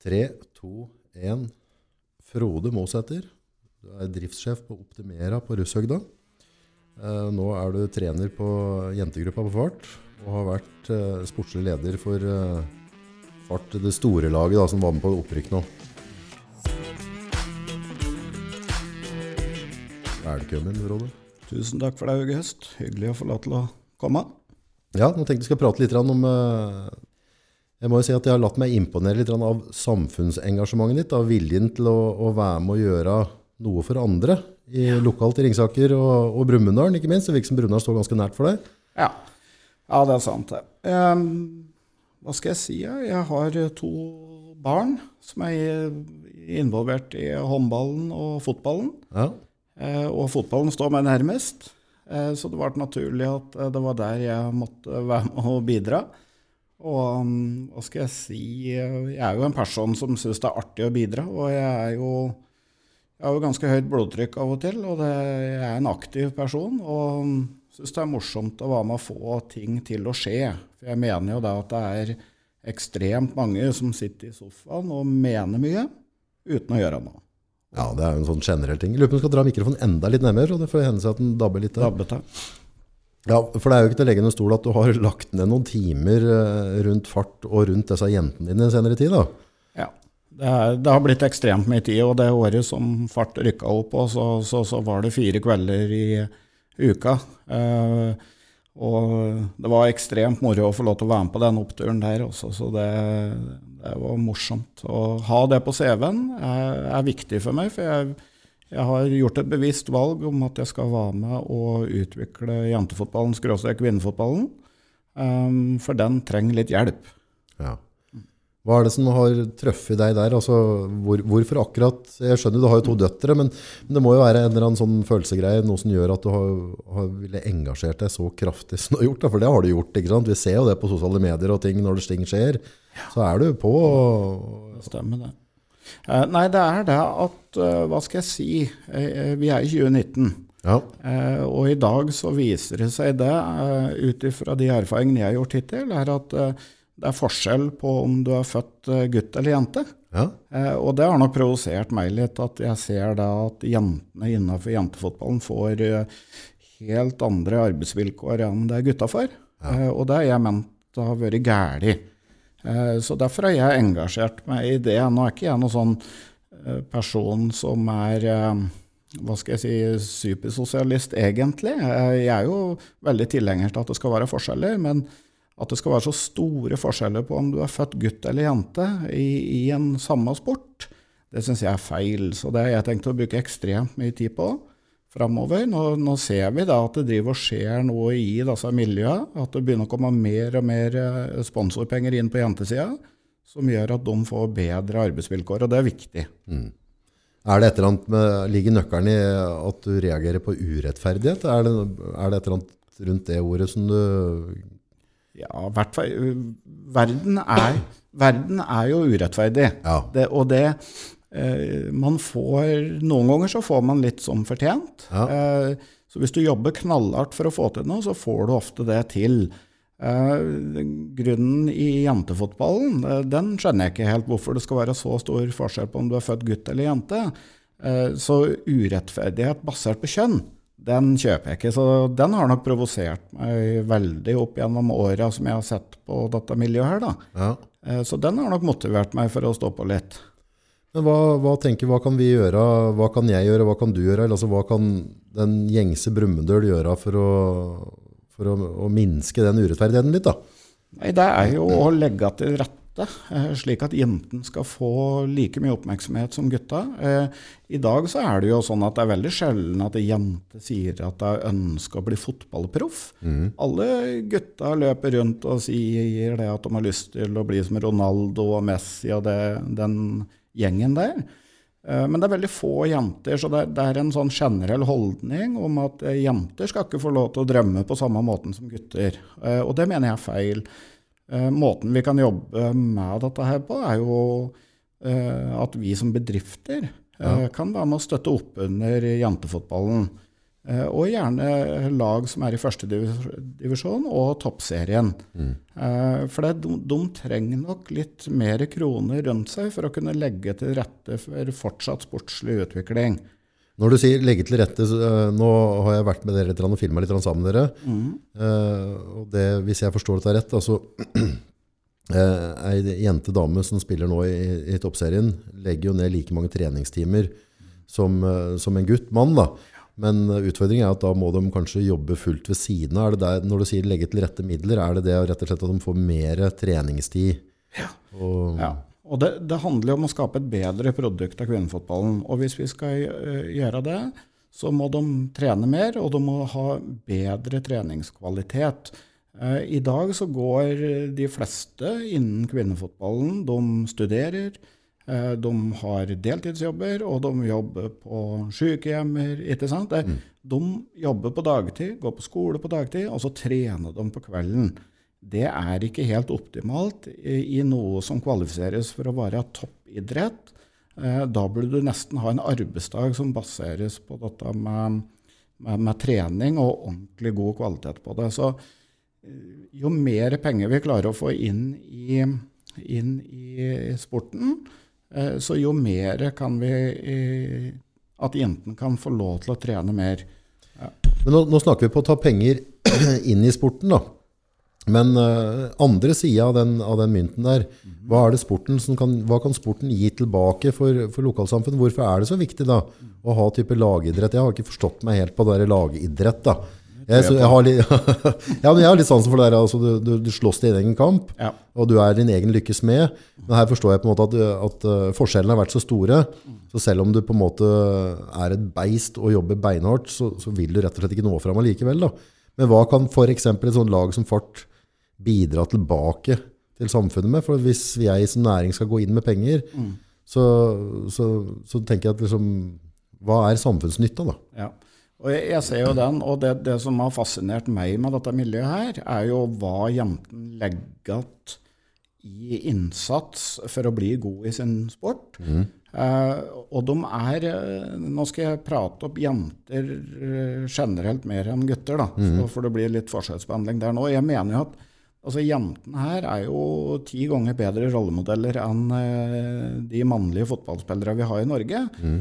3, 2, 1. Frode Måsæter, du er driftssjef på Optimera på Russhøgda. Eh, nå er du trener på jentegruppa på Fart, og har vært eh, sportslig leder for eh, Fart, det store laget da, som var med på opprykk nå. Velkommen, Frode. Tusen takk for deg, August. Hyggelig å få lov til å komme. Ja, nå tenkte jeg skal prate litt om Jeg må jo si at jeg har latt meg imponere litt av samfunnsengasjementet ditt. Av viljen til å, å være med å gjøre noe for andre i, lokalt i Ringsaker og, og Brumunddal, ikke minst. Det virker som Brumunddal står ganske nært for deg. Ja, ja det er sant, det. Um, hva skal jeg si? Jeg har to barn som er involvert i håndballen og fotballen. Ja. Uh, og fotballen står meg nærmest. Eh, så det ble naturlig at eh, det var der jeg måtte være med og bidra. Og mm, hva skal jeg si Jeg er jo en person som syns det er artig å bidra. Og jeg er jo jeg har jo ganske høyt blodtrykk av og til, og det, jeg er en aktiv person. Og mm, syns det er morsomt å være med å få ting til å skje. For jeg mener jo da at det er ekstremt mange som sitter i sofaen og mener mye uten å gjøre noe. Ja, det er jo en sånn generell ting. Jeg lurer på om du skal dra mikrofonen enda litt nærmere, og det får hende seg at den dabber litt. Dabbet, Ja, for det er jo ikke til å legge under stol at du har lagt ned noen timer eh, rundt fart og rundt disse jentene dine senere tid, da. Ja. Det, er, det, har blitt ekstremt mye tid, og det året som fart rykka opp så, så, så, var det fire kvelder i uka. Eh, og det var ekstremt moro å få lov til å være med på den oppturen der også, så det, det var morsomt. Å ha det på CV-en er, er, viktig for meg, for jeg, jeg, har gjort et bevisst valg om at jeg skal være med og utvikle jentefotballen, skråstrek kvinnefotballen. Um, for den trenger litt hjelp. Ja. Hva er det som har truffet deg der? Altså, hvor, hvorfor akkurat Jeg skjønner du har jo to døtre, men, men, det må jo være en eller annen sånn følelsesgreie, noe som gjør at du har, har ville engasjert deg så kraftig som du har gjort. Da. For det har du gjort. ikke sant? Vi ser jo det på sosiale medier og ting når det ting skjer. Så er du på. Det stemmer, det. Uh, nei, det er det at uh, Hva skal jeg si? Uh, vi er i 2019. Ja. og i dag så viser det seg det, ut ifra de erfaringene jeg har gjort hittil, er at det er forskjell på om du er født gutt eller jente. Ja. og det har nok provosert meg litt, at jeg ser da at jentene innenfor jentefotballen får helt andre arbeidsvilkår enn det gutta får. Ja. og det har jeg ment har vært galt. Eh, så derfor har jeg engasjert meg i det. Nå er ikke jeg noen sånn eh, person som er eh, hva skal jeg si, supersosialist, egentlig. Jeg er jo veldig tilhenger til at det skal være forskjeller, men at det skal være så store forskjeller på om du er født gutt eller jente i, i en samme sport, det syns jeg er feil. Så det har jeg tenkt å bruke ekstremt mye tid på framover. Nå, nå, ser vi da at det driver og skjer noe i disse miljøene. At det begynner å komme mer og mer eh, sponsorpenger inn på jentesida, som gjør at de får bedre arbeidsvilkår. Og det er viktig. Mm. Er det et eller annet med, Ligger nøkkelen i at du reagerer på urettferdighet? Er det, er det et eller annet rundt det ordet som du Ja, hvert fall Verden er, verden er jo urettferdig. Ja. Det, og det Eh, man får, Noen ganger så får man litt som fortjent. Ja. Eh, så hvis du jobber knallhardt for å få til noe, så får du ofte det til. Eh, grunnen i jentefotballen, den skjønner jeg ikke helt hvorfor det skal være så stor forskjell på om du er født gutt eller jente. Så urettferdighet basert på kjønn, den kjøper jeg ikke. Så den har nok provosert meg veldig opp gjennom åra som jeg har sett på dette miljøet her. Da. Ja. Så den har nok motivert meg for å stå på litt. Men hva, hva, tenker, hva kan vi gjøre, hva kan jeg gjøre, hva kan du gjøre? Altså, hva kan den gjengse Brumunddøl gjøre for, å, for å, å, minske den urettferdigheten litt? da? Nei, Det er jo å legge til rette, eh, slik at jentene skal få like mye oppmerksomhet som gutta. Eh, I dag så er det jo sånn at det er veldig sjelden at jenter sier at de ønsker å bli fotballproff. Mm. Alle gutta løper rundt og sier det at de har lyst til å bli som Ronaldo og Messi og det, den gjengen der. Eh, men det er veldig få jenter, så det er en sånn generell holdning om at eh, jenter skal ikke få lov til å drømme på samme måten som gutter. Eh, og det mener jeg er feil. Måten vi kan jobbe med dette her på, er jo at vi som bedrifter ja. kan være med å støtte opp under jentefotballen. Eh, og gjerne lag som er i første divisjon og toppserien. Mm. Eh, for de, de, trenger nok litt mer kroner rundt seg for å kunne legge til rette for fortsatt sportslig utvikling. Når du sier 'legge til rette', uh, nå har jeg vært med dere litt og filma litt sammen med dere. Mm. Og det, hvis jeg forstår dette rett, altså Ei jente-dame som spiller nå i, i toppserien, legger jo ned like mange treningstimer som, som en gutt, mann. da. Men utfordringen er at da må de kanskje jobbe fullt ved siden av. Når du sier legge til rette midler, er det det rett og slett at de får mer treningstid? Ja. Og, ja. og det, det, handler om å skape et bedre produkt av kvinnefotballen. Og hvis vi skal eh, gjøre det, så må de trene mer, og de må ha bedre treningskvalitet. Eh, I dag så går de fleste innen kvinnefotballen, de studerer. Eh, de har deltidsjobber, og de jobber på sykehjemmer. ikke sant? Mm. De jobber på dagtid, går på skole på dagtid, og så trener de på kvelden. Det er ikke helt optimalt i noe som kvalifiseres for å være toppidrett. Eh, da burde du nesten ha en arbeidsdag som baseres på dette med, med, med trening og ordentlig god kvalitet på det. Så eh, jo mer penger vi klarer å få inn i, inn i sporten, Eh, så jo mer kan vi At jentene kan få lov til å trene mer. Ja. Men nå, nå, snakker vi på å ta penger inn i sporten, da. Men uh, andre sida av, av, den mynten der, hva, kan, hva kan sporten gi tilbake for, for lokalsamfunnet? Hvorfor er det så viktig da, å ha type lagidrett? Jeg har ikke forstått meg helt på det der lagidrett. da. Jeg, jeg, har litt, ja, men jeg har litt sansen for det der. Altså, du, du, du, slåss din egen kamp, ja. og du er din egen lykkes med. Men her forstår jeg på en måte at, at uh, forskjellene har vært så store. Så selv om du på en måte er et beist og jobber beinhardt, så, så vil du rett og slett ikke nå fram allikevel. Da. Men hva kan f.eks. et sånt lag som Fart bidra tilbake til samfunnet med? For hvis jeg som næring skal gå inn med penger, mm. så, så, så, tenker jeg at liksom, Hva er samfunnsnytta, da? Ja. Og jeg, jeg, ser jo den, og det, det, som har fascinert meg med dette miljøet her, er jo hva jentene legger i innsats for å bli god i sin sport. Mm. Eh, og de er eh, Nå skal jeg prate opp jenter eh, generelt mer enn gutter, da, mm. for det blir litt forskjellsbehandling der nå. Jeg mener jo at altså, jentene her er jo ti ganger bedre rollemodeller enn eh, de mannlige fotballspillere vi har i Norge. Mm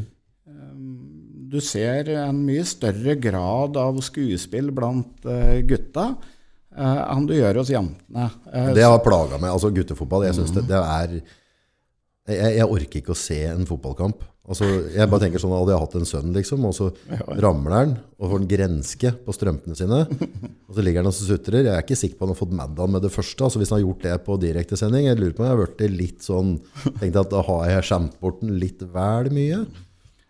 du ser en mye større grad av skuespill blant uh, gutta uh, enn du gjør hos jentene. Uh, det har plaga meg. Altså guttefotball. Jeg syns mm. det, det, er jeg, jeg, orker ikke å se en fotballkamp. Altså, jeg bare tenker sånn, Hadde jeg hatt en sønn, liksom, og så ramler han og får en grenske på strømpene sine, og så ligger han og sutrer Jeg er ikke sikker på om han har fått Maddan med det første. altså Hvis han har gjort det på direktesending. Jeg lurer på om jeg har blitt litt sånn Tenkte at da har jeg skjemt bort den litt vel mye.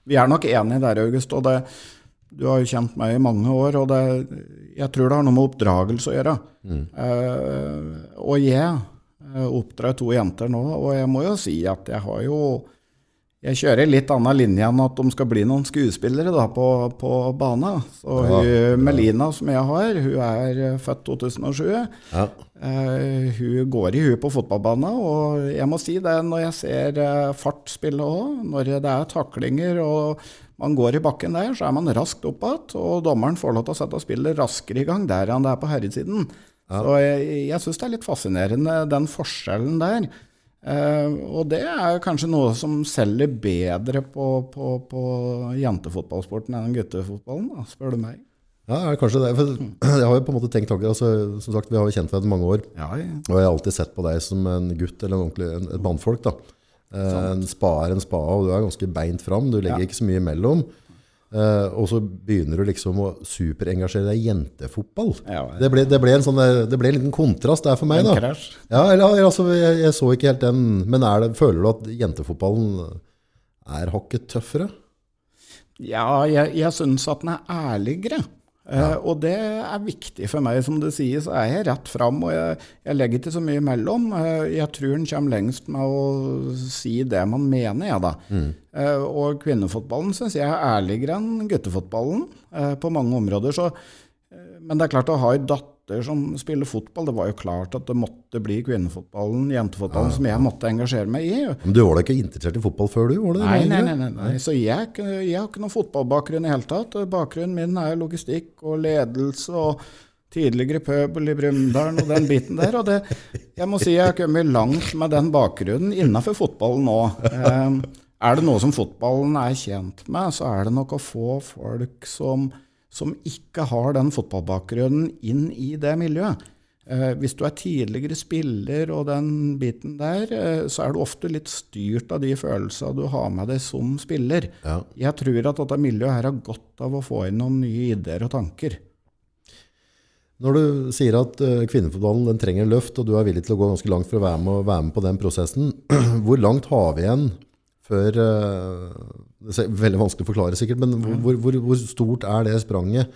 Vi er nok enige der, August. og det, Du har jo kjent meg i mange år, og det, jeg tror det har noe med oppdragelse å gjøre. Mm. Uh, og jeg uh, oppdrar to jenter nå, og jeg må jo si at jeg har jo jeg kjører litt annen linje enn at de skal bli noen skuespillere da, på, på bana. Så ja, hun, Melina, som jeg har, hun er eh, født 2007. Ja. Uh, hun går i huet på fotballbanen. Og jeg må si det når jeg ser uh, fart spille òg, når det er taklinger og man går i bakken der, så er man raskt opp igjen. Og dommeren får lov til å sette spillet raskere i gang der enn det er på herresiden. Ja. Så jeg, jeg syns det er litt fascinerende, den forskjellen der. Uh, og det er kanskje noe som selger bedre på, på, på jentefotballsporten enn guttefotballen, da, spør du meg. Ja, kanskje det. For jeg har jo på en måte tenkt tanker. Altså, som sagt, Vi har jo kjent hverandre i mange år. Ja, ja. Og jeg har alltid sett på deg som en gutt eller en en, et mannfolk. da. Uh, en spa er en spa, og du er ganske beint fram. Du legger ja. ikke så mye imellom. Uh, og så begynner du liksom å superengasjere deg i jentefotball. Ja, ja. Det, ble, det, ble, en sånn, det ble en liten kontrast der for meg. En da. Ja, eller, altså, jeg, jeg, så ikke helt den. Men det, føler du at jentefotballen er hakket tøffere? Ja, jeg, jeg syns at den er ærligere. Ja. Uh, og det er viktig for meg. Som det sies, så er jeg rett fram, og jeg, jeg, legger ikke så mye imellom. Uh, jeg tror en kommer lengst med å si det man mener, jeg, da. Mm. Uh, og kvinnefotballen syns jeg er ærligere enn guttefotballen på mange områder. Så, men det er klart, å ha ei datter datter som spiller fotball. Det var jo klart at det måtte bli kvinnefotballen, jentefotballen, som jeg måtte engasjere meg i. Men du var da ikke interessert i fotball før, du? Var det Nei, nei, nei, nei, nei. Så jeg, jeg har ikke noen fotballbakgrunn i hele tatt. Bakgrunnen min er logistikk og ledelse og tidligere pøbel i Brumunddal og den biten der. Og det, jeg må si jeg har kommet langt med den bakgrunnen innenfor fotballen nå. Eh, er det noe som fotballen er tjent med, så er det nok å få folk som, som ikke har den fotballbakgrunnen, inn i det miljøet. Eh, hvis du er tidligere spiller og den biten der, eh, så er du ofte litt styrt av de følelsene du har med deg som spiller. Ja. Jeg tror at dette miljøet her har godt av å få inn noen nye ideer og tanker. Når du sier at eh, kvinnefotballen trenger en løft, og du er villig til å gå ganske langt for å være med, være med på den prosessen, hvor langt har vi igjen før eh, Det er veldig vanskelig å forklare, sikkert, men hvor, hvor, hvor stort er det spranget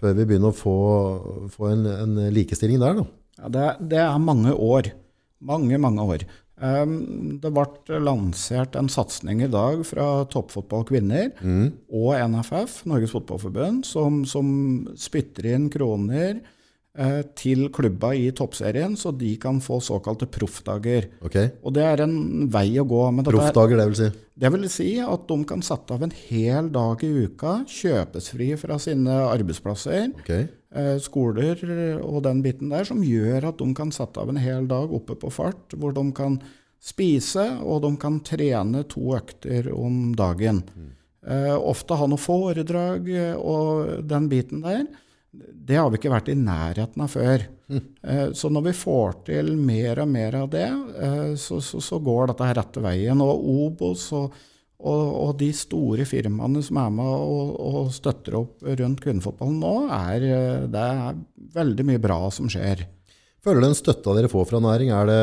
før vi begynner å få, få en, en likestilling der? da? Ja, det, det er mange år. Mange, mange år. Um, det ble lansert en satsing i dag fra Toppfotball kvinner og NFF, Norges Fotballforbund, som, som spytter inn kroner til klubba i toppserien, så de kan få såkalte proffdager. Okay. Og det er en vei å gå. Er- Proffdager, det vil si. Det vil si at de kan sette av en hel dag i uka, kjøpes fri fra sine arbeidsplasser, okay. eh, skoler og den biten der, som gjør at de kan sette av en hel dag oppe på fart, hvor de kan spise og de kan trene to økter om dagen. Eh, ofte ha noe foredrag eh, og den biten der. Det har vi ikke vært i nærheten av før. Eh, Så når vi får til mer og mer av det, eh, så, så, så går dette her rette veien. Og Obos og, og, og de store firmaene som er med og, og støtter opp rundt kvinnefotballen nå, er, eh, det er veldig mye bra som skjer. Føler du den støtta dere får fra næring, er det,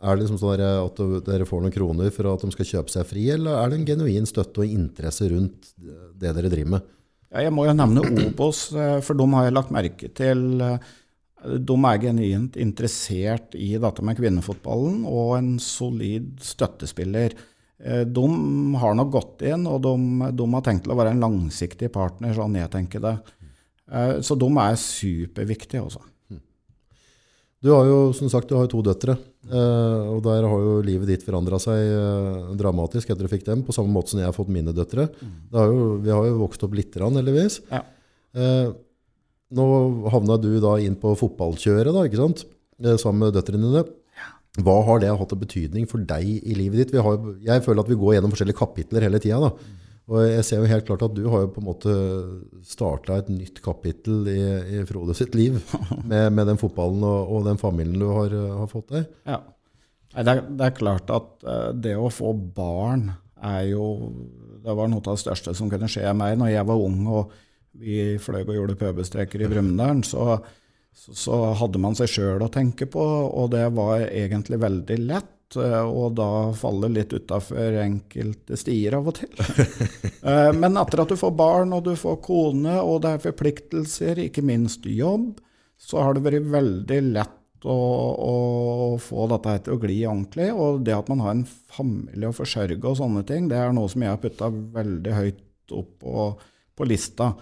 er det liksom sånn at dere får noen kroner for at de skal kjøpe seg fri, eller er det en genuin støtte og interesse rundt det dere driver med? Ja, jeg må jo nevne Obos, eh, for de har jeg lagt merke til. eh, De er genuint interessert i dette med kvinnefotballen og en solid støttespiller. Eh, De har nok gått inn, og de, de har tenkt til å være en langsiktig partner, sånn jeg tenker det. Så de er superviktige, altså. Du har jo som sagt du har to døtre, eh, og der har jo livet ditt forandra seg eh, dramatisk etter du fikk dem, på samme måte som jeg har fått mine døtre. Det har jo, vi har jo vokst opp lite grann, heldigvis. Ja. Eh, nå havna du da inn på fotballkjøret, da, ikke sant? Sammen med døtrene dine. Hva har det hatt av betydning for deg i livet ditt? Vi har, jeg føler at vi går gjennom forskjellige kapitler hele tida. Og jeg ser jo helt klart at du har jo på en måte starta et nytt kapittel i, i Frode sitt liv med, med den fotballen og, og den familien du har, eh, har fått deg. Ja. Det er, det er klart at eh, det å få barn er jo Det var noe av det største som kunne skje meg når jeg var ung og vi fløy og gjorde pøbestreker i Brumunddal. Så, så, så hadde man seg sjøl å tenke på, og det var egentlig veldig lett. Eh, Og da faller litt utafor enkelte stier av og til. Eh, Men etter at du får barn, og du får kone, og det er forpliktelser, ikke minst jobb, så har det vært veldig lett å, å få dette til å gli ordentlig. Og det at man har en familie å forsørge og sånne ting, det er noe som jeg har putta veldig høyt opp på, på lista.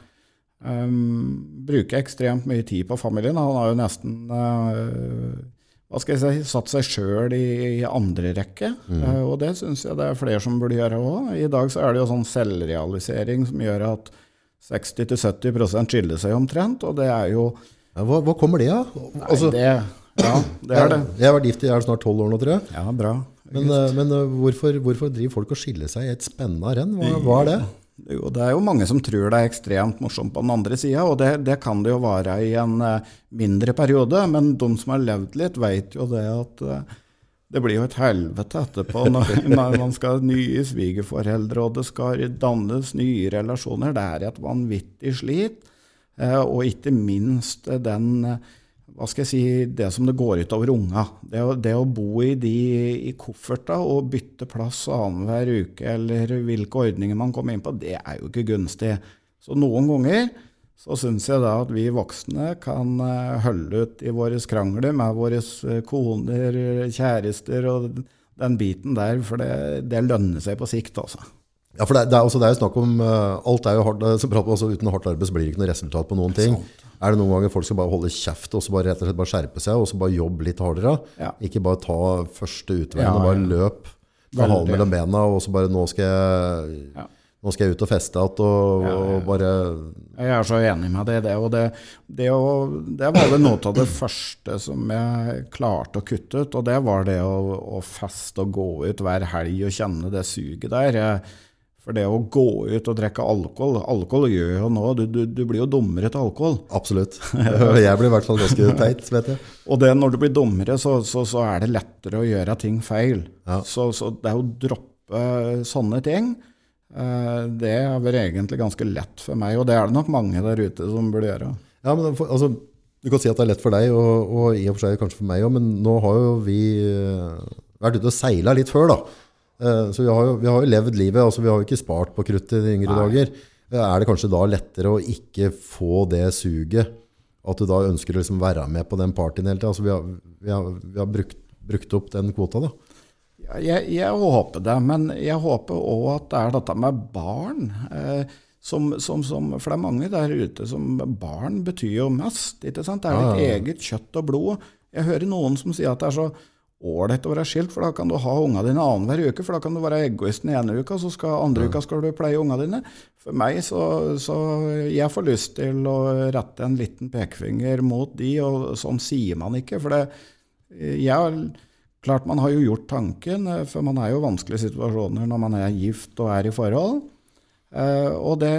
Um, bruker ekstremt mye tid på familien. Han har jo nesten uh, hva skal jeg si, satt seg sjøl i, i andre rekke. Uh, og det syns jeg det er flere som burde gjøre òg. I dag så er det jo sånn selvrealisering som gjør at 60-70% skiller seg omtrent, og det er jo Ja, hva, hva kommer det av? Nei, Altså, det, Ja, det er det. Jeg har vært gift i jeg er snart tolv år nå, tror jeg. Ja, bra. Men, eh, men eh, hvorfor, hvorfor driver folk og skiller seg i et spennende renn? Hva, hva er det? Jo, det er jo mange som tror det er ekstremt morsomt på den andre sida, og det, det kan det jo være i en eh, mindre periode. Men de som har levd litt, vet jo det at eh, det blir jo et helvete etterpå når, når man skal ha nye svigerforeldre, og det skal dannes nye relasjoner. Det er et vanvittig slit. Eh, og ikke minst den hva skal jeg si, det som det går ut over unga. Det det å bo i de i kofferta og bytte plass annenhver uke, eller hvilke ordninger man kommer inn på, det er jo ikke gunstig. Så noen ganger så syns jeg da at vi voksne kan eh, holde ut i våre krangler med våre eh, koner, kjærester og den biten der, for det, det lønner seg på sikt, altså. Ja, for det, det, er, altså, det er jo snakk om uh, Alt er jo hardt, altså, Uten hardt arbeid så blir det ikke noe resultat på noen ting. Er det noen ganger folk skal bare holde kjeft og så bare rett og slett bare skjerpe seg og så bare jobbe litt hardere? Ja. Ikke bare ta første utveien Ja, og bare løp med halen mellom bena og så bare nå skal jeg, nå skal jeg ut og feste igjen og, ja. og bare Jeg er så enig med deg i det. Og det, det, å, det var det noe av det første som jeg klarte å kutte ut. Og det var det å, å feste og gå ut hver helg og kjenne det suget der. Jeg- For det å gå ut og drikke alkohol Alkohol gjør jo nå du, du, du blir jo dummere til alkohol. Absolutt. Jeg blir i hvert fall ganske teit, vet jeg. Og det, når du blir dummere, så, så, så er det lettere å gjøre ting feil. Ja. Så, så det å droppe sånne ting, eh, det har vært egentlig ganske lett for meg. Og det er det nok mange der ute som burde gjøre. Ja, men altså, du kan si at det er lett for deg, og, og i og for seg kanskje for meg òg, men nå har jo vi eh, vært ute og seila litt før, da. Eh, Så vi har, jo, vi har jo levd livet, altså vi har jo ikke spart på kruttet i de yngre Nei. dager. Eh, Er det kanskje da lettere å ikke få det suget, at du da ønsker å liksom være med på den partyen hele tida? Altså vi har, vi har, vi har brukt, brukt opp den kvota, da. Ja, Jeg, jeg håper det, men jeg håper òg at det er dette med barn. Eh, som, som, som, for det er mange der ute som Barn betyr jo mest. ikke sant? Det er ditt ja, ja. eget kjøtt og blod. Jeg hører noen som sier at det er så ålreit å være skilt, for da kan du ha unga dine annenhver uke. For da kan du være egoist den ene uka, så skal andre uka skal du pleie unga dine. For meg så, så jeg får lyst til å rette en liten pekefinger mot de, og sånn sier man ikke. For det, jeg Klart man har jo gjort tanken, for man er jo i vanskelige situasjoner når man er gift og er i forhold. Eh, og det,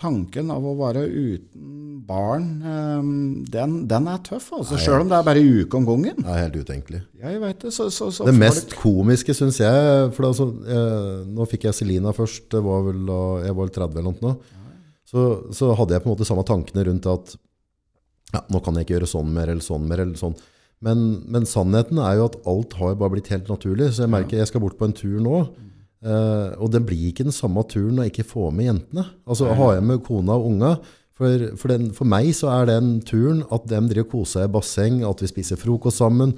tanken av å være uten barn, eh, den, den er tøff, altså. Sjøl om det er bare en uke om gangen. Det er helt utenkelig. Jeg vet det. Så, så, så Det folk- mest komiske, syns jeg for altså, jeg, Nå fikk jeg Selina først, det var vel jeg var vel 30 eller noe. Så, så hadde jeg på en måte samme tankene rundt at ja, nå kan jeg ikke gjøre sånn mer eller sånn mer. eller sånn. Men, men sannheten er jo at alt har bare blitt helt naturlig. Så jeg merker jeg skal bort på en tur nå. Eh, og det blir ikke den samme turen når jeg ikke får med jentene. Altså Har jeg med kona og unga for, for, den, for meg så er den turen at de driver koser seg i basseng, at vi spiser frokost sammen.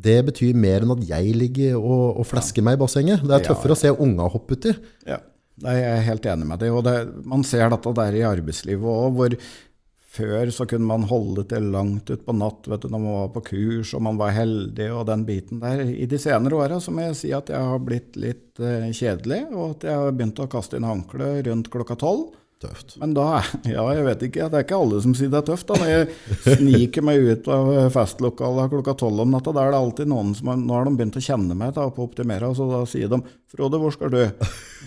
Det betyr mer enn at jeg ligger og, og flesker meg i bassenget. Det er Ja, tøffere å se unga hoppe uti. Ja, Nei, jeg er helt enig med deg. Og det, man ser dette der i arbeidslivet òg, hvor før så kunne man holde til langt utpå natt vet du, når man var på kurs og man var heldig og den biten der. I de senere åra må jeg si at jeg har blitt litt eh, kjedelig, og at jeg har begynt å kaste inn håndkle rundt klokka tolv. Tøft. Men da Ja, jeg vet ikke. Det er ikke alle som sier det er tøft. da. Når jeg sniker meg ut av festlokalet klokka tolv om natta, da er det alltid noen som har, Nå har de begynt å kjenne meg da, på Optimera, så da sier de 'Frode, hvor skal du?'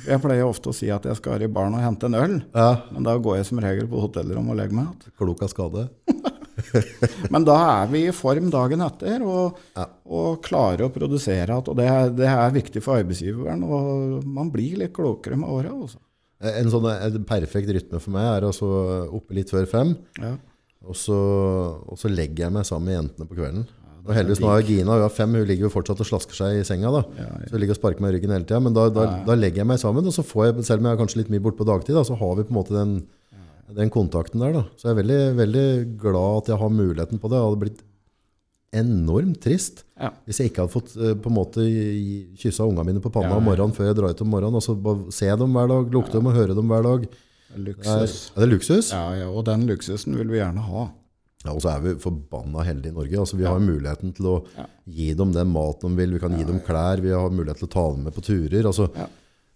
Jeg pleier ofte å si at jeg skal i baren og hente en øl, Ja, men da går jeg som regel på hotellrommet og legger meg igjen. klok av skade. Men da er vi i form dagen etter og, Ja. og klarer å produsere igjen. Og det er, det er viktig for arbeidsgiveren, og man blir litt klokere med åra. Altså. En sånn en perfekt rytme for meg er altså oppe litt før fem, Ja. og så, og så legger jeg meg sammen med jentene på kvelden. Og heldigvis nå har Gina, hun har fem, hun ligger jo fortsatt og slasker seg i senga. da. Ja, ja. Så hun ligger og sparker meg i ryggen hele tida. Men da, da, da legger jeg meg sammen, og så får jeg, selv om jeg er kanskje litt mye borte på dagtid, da, så har vi på en måte den, den kontakten der. da. Så jeg er veldig, veldig glad at jeg har muligheten på det. Jeg hadde blitt enormt trist Ja. hvis jeg ikke hadde fått eh, på en måte kyssa ungene mine på panna Ja, ja. om morgenen før jeg drar ut om morgenen. og så bare se dem hver dag, lukte dem og høre dem hver dag. Luksus. er, Luksus. er det luksus? Ja, ja, og den luksusen vil vi gjerne ha. Ja, og så er vi forbanna heldige i Norge. Altså, vi har muligheten til å Ja. gi dem den maten de vil. Vi kan gi dem klær. Vi har mulighet til å ta dem med på turer. Altså, Ja.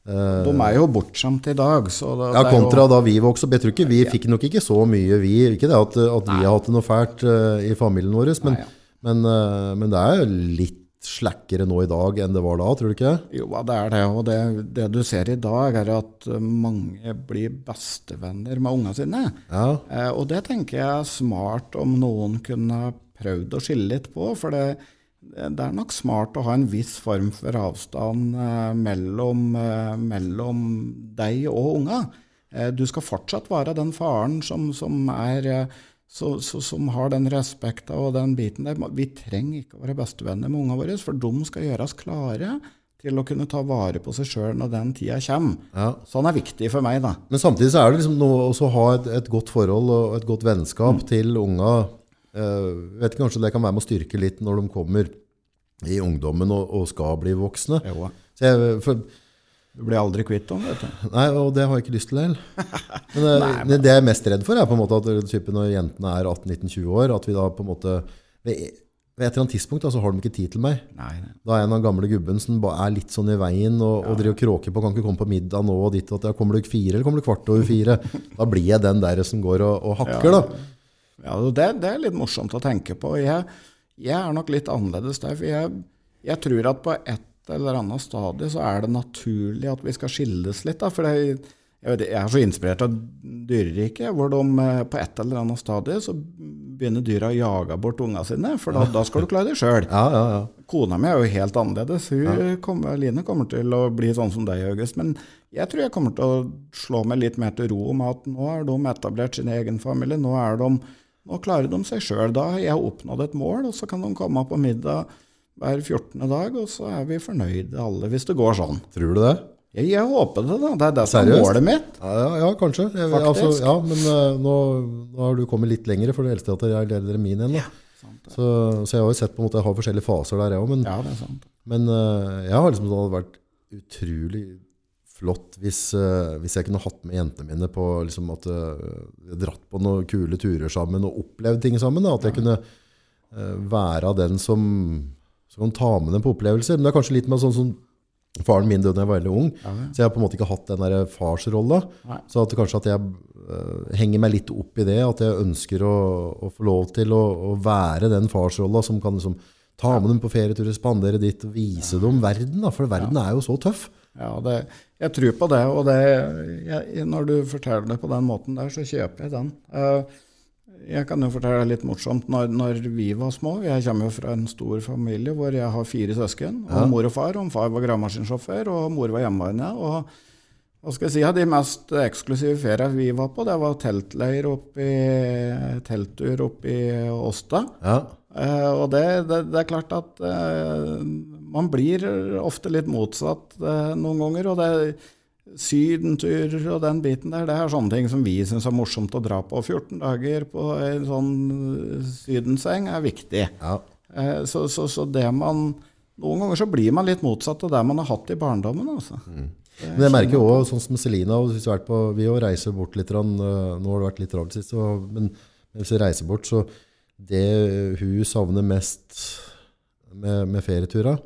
eh, De er jo bortskjemt i dag. Så det, ja, det er jo- kontra da vi vokste opp. Jeg tror ikke vi fikk nok ikke så mye, vi. Ikke det at, at vi har hatt det noe fælt uh, i familien vår, men, Nei, ja. Men, eh, men det er jo litt slakkere nå i dag enn det var da, tror du ikke? Jo, det er det. Og det, det du ser i dag, er at mange blir bestevenner med ungene sine. Ja, Eh, og det tenker jeg er smart om noen kunne prøvd å skille litt på. For det, det er nok smart å ha en viss form for avstand eh, mellom, eh, mellom deg og unga. Eh, du skal fortsatt være den faren som, som er så, så, som har den respekta og den biten der. Vi trenger ikke å være bestevenner med ungene våre, for de skal gjøres klare til å kunne ta vare på seg sjøl når den tida kommer. ja. Sånn er viktig for meg, da. Men samtidig så er det liksom noe å ha et, et godt forhold og et godt vennskap Mm. til unga. Eh, vet ikke, Kanskje det kan være med å styrke litt når de kommer i ungdommen og, og skal bli voksne. Jo. Så jeg, for Du blir aldri kvitt dem, vet du. Nei, og det har jeg ikke lyst til heller. Men, eh, det jeg er mest redd for, er på en måte at type, når jentene er 18-19-20 år, at vi da på en måte ved ved et eller annet tidspunkt da, så har de ikke tid til meg. Nei, nei. Da er jeg av gamle gubben som er litt sånn i veien og, og driver og kråker på kan ikke komme på middag nå og ditt og at ja, kommer du fire eller kommer du kvart over fire? Da blir jeg den der som går og, og hakker, da. Ja, det, det er litt morsomt å tenke på. Jeg, jeg er nok litt annerledes der. For jeg, jeg tror at på et eller annet stadie så er det naturlig at vi skal skilles litt. Da, for det, jeg, vet, jeg er så inspirert av dyreriket, hvor de eh, på et eller annet stadie så begynner dyra å jage bort unga sine, for da, da skal du klare deg sjøl. Ja, ja, ja. Kona mi er jo helt annerledes. Hun kommer, Line kommer til å bli sånn som deg, August. Men jeg tror jeg kommer til å slå meg litt mer til ro med at nå har de etablert sin egen familie. Nå, er de, nå klarer de seg sjøl. Da har jeg oppnådd et mål, og så kan de komme på middag hver 14. dag, og så er vi fornøyde alle, hvis det går sånn. Tror du det? Jeg, jeg håper det, da. Det er det som er målet mitt. Ja, ja, ja kanskje. Jeg, Faktisk. altså, ja, men uh, nå, nå har du kommet litt lenger, for det eldste at jeg er eldre min igjen. Da. Så, så jeg har jo sett på en måte, jeg har forskjellige faser der, jeg òg. Men, Ja, det er sant. men uh, jeg har liksom det hadde vært utrolig flott hvis, uh, hvis jeg kunne hatt med jentene mine på liksom at dratt på noen kule turer sammen og opplevd ting sammen. Da. At jeg kunne være den som, som kan ta med dem på opplevelser. Men det er kanskje litt med sånn som Faren min døde da jeg var veldig ung, Ja, ja. så jeg har på en måte ikke hatt den der farsrolla. Nei. Så at kanskje at jeg uh, henger meg litt opp i det, at jeg ønsker å, å få lov til å, å være den farsrolla som kan liksom ta med dem på ferieturer, spandere dit og vise dem verden. Da, for verden er jo så tøff. Ja, det, jeg tror på det. Og det, jeg, når du forteller det på den måten der, så kjøper jeg den. Eh, Jeg kan jo fortelle deg litt morsomt. Når, når vi var små Jeg kommer jo fra en stor familie hvor jeg har fire søsken. Og Ja. mor og far. Og far var gravemaskinsjåfør, og mor var hjemmeværende. Og hva skal jeg si, ja, de mest eksklusive feriene vi var på, det var teltleir oppi, telttur oppe i Åsta. Ja. Eh, og det, det, det er klart at eh, man blir ofte litt motsatt eh, noen ganger. Og det sydentur og den biten der, det er sånne ting som vi syns er morsomt å dra på. 14 dager på en sånn sydenseng er viktig. ja. Eh, så, så, så det man Noen ganger så blir man litt motsatt av det man har hatt i barndommen. Altså. Men jeg merker jo også, sånn som Selina, hvis du har på, vi jo reiser bort litt, grann, øh, nå har det vært litt travelt sist, så, men hvis vi reiser bort, så det hun savner mest med, med ferietura,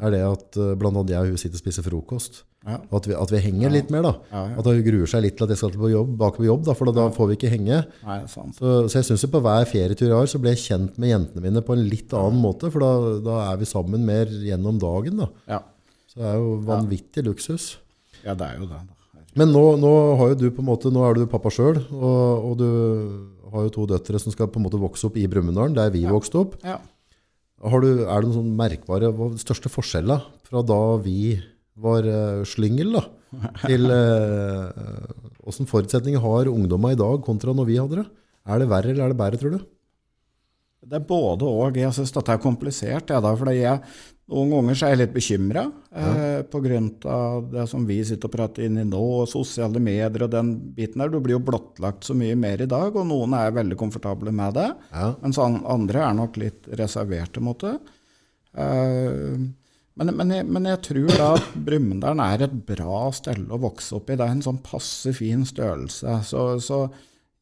er det at bl.a. blant annet jeg og hun sitter og spiser frokost. Ja. Og At vi, at vi henger litt mer da. Ja, ja. At hun gruer seg litt til at jeg skal på jobb, bak på jobb, da, for da, får vi ikke henge. Nei, sant. Så, så jeg synes jo på hver ferietur jeg har, så blir jeg kjent med jentene mine på en litt annen måte, for da, da er vi sammen mer gjennom dagen da. Ja. Så det er jo vanvittig luksus. ja, det er jo det. da. Men nå, nå har jo du på en måte, nå er du pappa selv, og, og du har jo to døtre som skal på en måte vokse opp i Brumunddal, der vi vokste opp. Ja. Har du, er det noen sånn merkbare, hva er den største forskjellen fra da vi var uh, slyngel da, til uh, hvordan forutsetninger har ungdommene i dag kontra når vi hadde det? Er det verre eller er det bedre, tror du? Det er både og. Jeg syns dette er komplisert. Ja, fordi jeg, noen ganger så er jeg litt bekymra eh, pga. det som vi sitter og prater inn i nå, og sosiale medier og den biten der. Du blir jo blottlagt så mye mer i dag, og noen er veldig komfortable med det. Ja. Mens andre er nok litt reserverte mot det. Eh, men, men, jeg, men jeg tror da at Brumunddal er et bra sted å vokse opp i. Det er en sånn passe fin størrelse. Så, så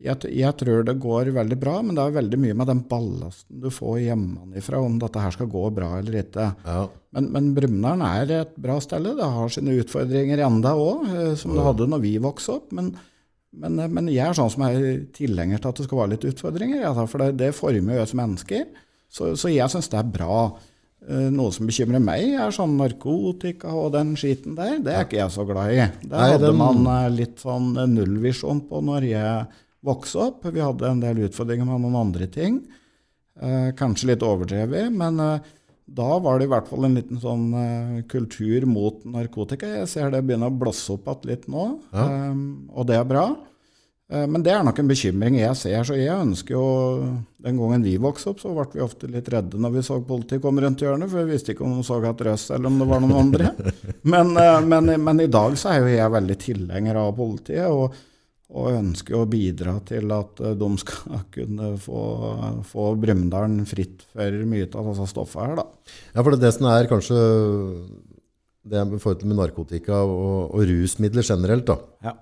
jeg, jeg tror det går veldig bra, men det er veldig mye med den ballasten du får hjemmefra, om dette her skal gå bra eller ikke. Ja. Men, men Brumunddal er et bra sted. Det har sine utfordringer enda òg, som det hadde når vi vokste opp. Men, men, eh, men jeg er sånn som er tilhenger til at det skal være litt utfordringer. Ja, for det, det former jo oss mennesker. Så, så jeg syns det er bra. Eh, Noe som bekymrer meg, er sånn narkotika og den skiten der. Det er ikke jeg så glad i. Det hadde man eh, litt sånn eh, nullvisjon på når jeg vokste opp. Vi hadde en del utfordringer med noen andre ting. Eh, kanskje litt overdrevet, men eh, da var det i hvert fall en liten sånn eh, kultur mot narkotika. Jeg ser det begynner å blosse opp igjen litt nå, Ja. eh, og det er bra. Eh, men det er nok en bekymring jeg ser, så jeg ønsker jo Den gangen vi vokste opp, så ble vi ofte litt redde når vi så politiet komme rundt hjørnet, for vi visste ikke om de så at Røss eller om det var noen andre. Men, eh, men, men i dag så er jo jeg veldig tilhenger av politiet. og og ønsker å bidra til at eh, de skal kunne få, få Brumunddal fritt for mye av disse stoffene her, da. Ja, for det, det som er kanskje det er i forhold til med narkotika og, og rusmidler generelt. da. Ja.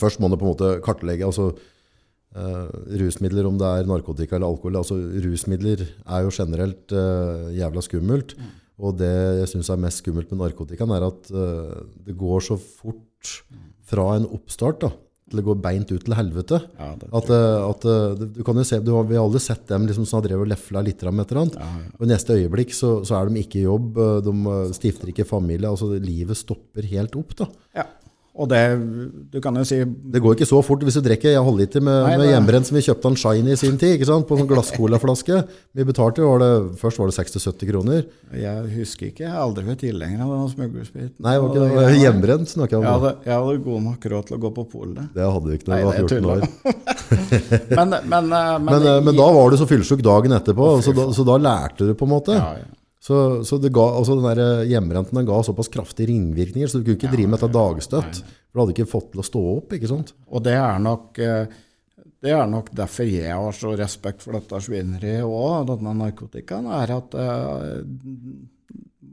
Først må du på en måte kartlegge altså, uh, rusmidler, om det er narkotika eller alkohol. altså Rusmidler er jo generelt uh, jævla skummelt. Og det jeg syns er mest skummelt med narkotikaen, er at uh, det går så fort fra en oppstart da, til å gå beint ut til helvete. Ja, At, eh, at eh, du- kan jo se, du har, Vi har aldri sett dem liksom, som har drevet og lefla litt med et eller annet. Ja, ja. Og I neste øyeblikk så, så er de ikke i jobb, eh, de stifter ikke familie. altså Livet stopper helt opp. da. Og det Du kan jo si Det går ikke så fort hvis du drikker en halvliter med, Nei, med hjemmebrent som vi kjøpte en Shiny i sin tid, på en sånn glasscolaflaske. Vi betalte jo, var det, først var det 60-70 kroner. Jeg husker ikke, jeg har aldri vært tilhenger av den smuglerspiriten. Nei, var ikke det. Det jeg- Hjemmebrent snakka jeg Jeg hadde, jeg hadde god nok råd til å gå på polet. Det hadde vi ikke da vi var det er 14 år. Men, men, men, Men, eh, men da var du så fyllesyk dagen etterpå, så da, så da lærte du på en måte. ja, ja. Så, så det ga, altså den der hjemmerenten den ga såpass kraftige ringvirkninger, så du kunne ikke drive med dette dagstøtt. For du hadde ikke fått til å stå opp, ikke sant? Og det er nok eh, det er nok derfor jeg har så respekt for dette svineriet òg, denne narkotikaen, er at eh,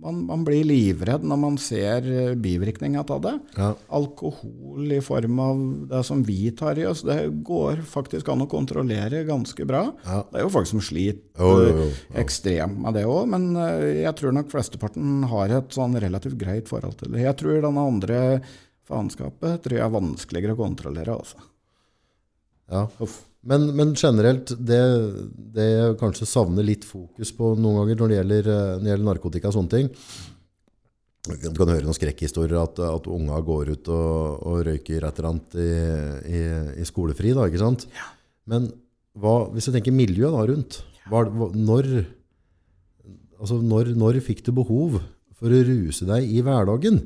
man, man blir livredd når man ser eh, bivirkninga av det. Ja. Alkohol i form av det som vi tar i oss, det går faktisk an å kontrollere ganske bra. Ja. Det er jo folk som sliter oh, oh, jo. eh, ekstremt med det òg, men eh, jeg tror nok flesteparten har et sånn relativt greit forhold til det. Jeg tror denne andre faenskapet tror jeg er vanskeligere å kontrollere. altså. Ja. Uff. Men, men generelt, det, det jeg kanskje savner litt fokus på noen ganger når det gjelder, eh, når det gjelder narkotika og sånne ting Du kan høre noen skrekkhistorier at, at unga går ut og, og røyker et eller annet i, i, i skolefri. Da, ikke sant? Men hva, hvis du tenker miljøet da, rundt hva, når, altså når, når fikk du behov for å ruse deg i hverdagen?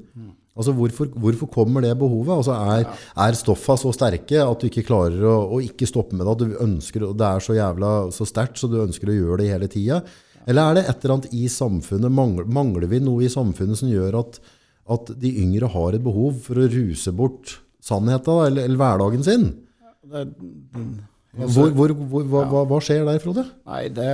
Altså hvorfor, hvorfor kommer det behovet? Altså er, er stoffa så sterke at du ikke klarer å, å ikke stoppe med det? At du ønsker, det er så jævla så sterkt så du ønsker å gjøre det hele tida? Eller er det et eller annet i samfunnet, mangler, mangler vi noe i samfunnet som gjør at, at de yngre har et behov for å ruse bort sannheten eller, eller hverdagen sin? Hvor, hvor, hvor, hva, hva, hva skjer der, Frode? nei, det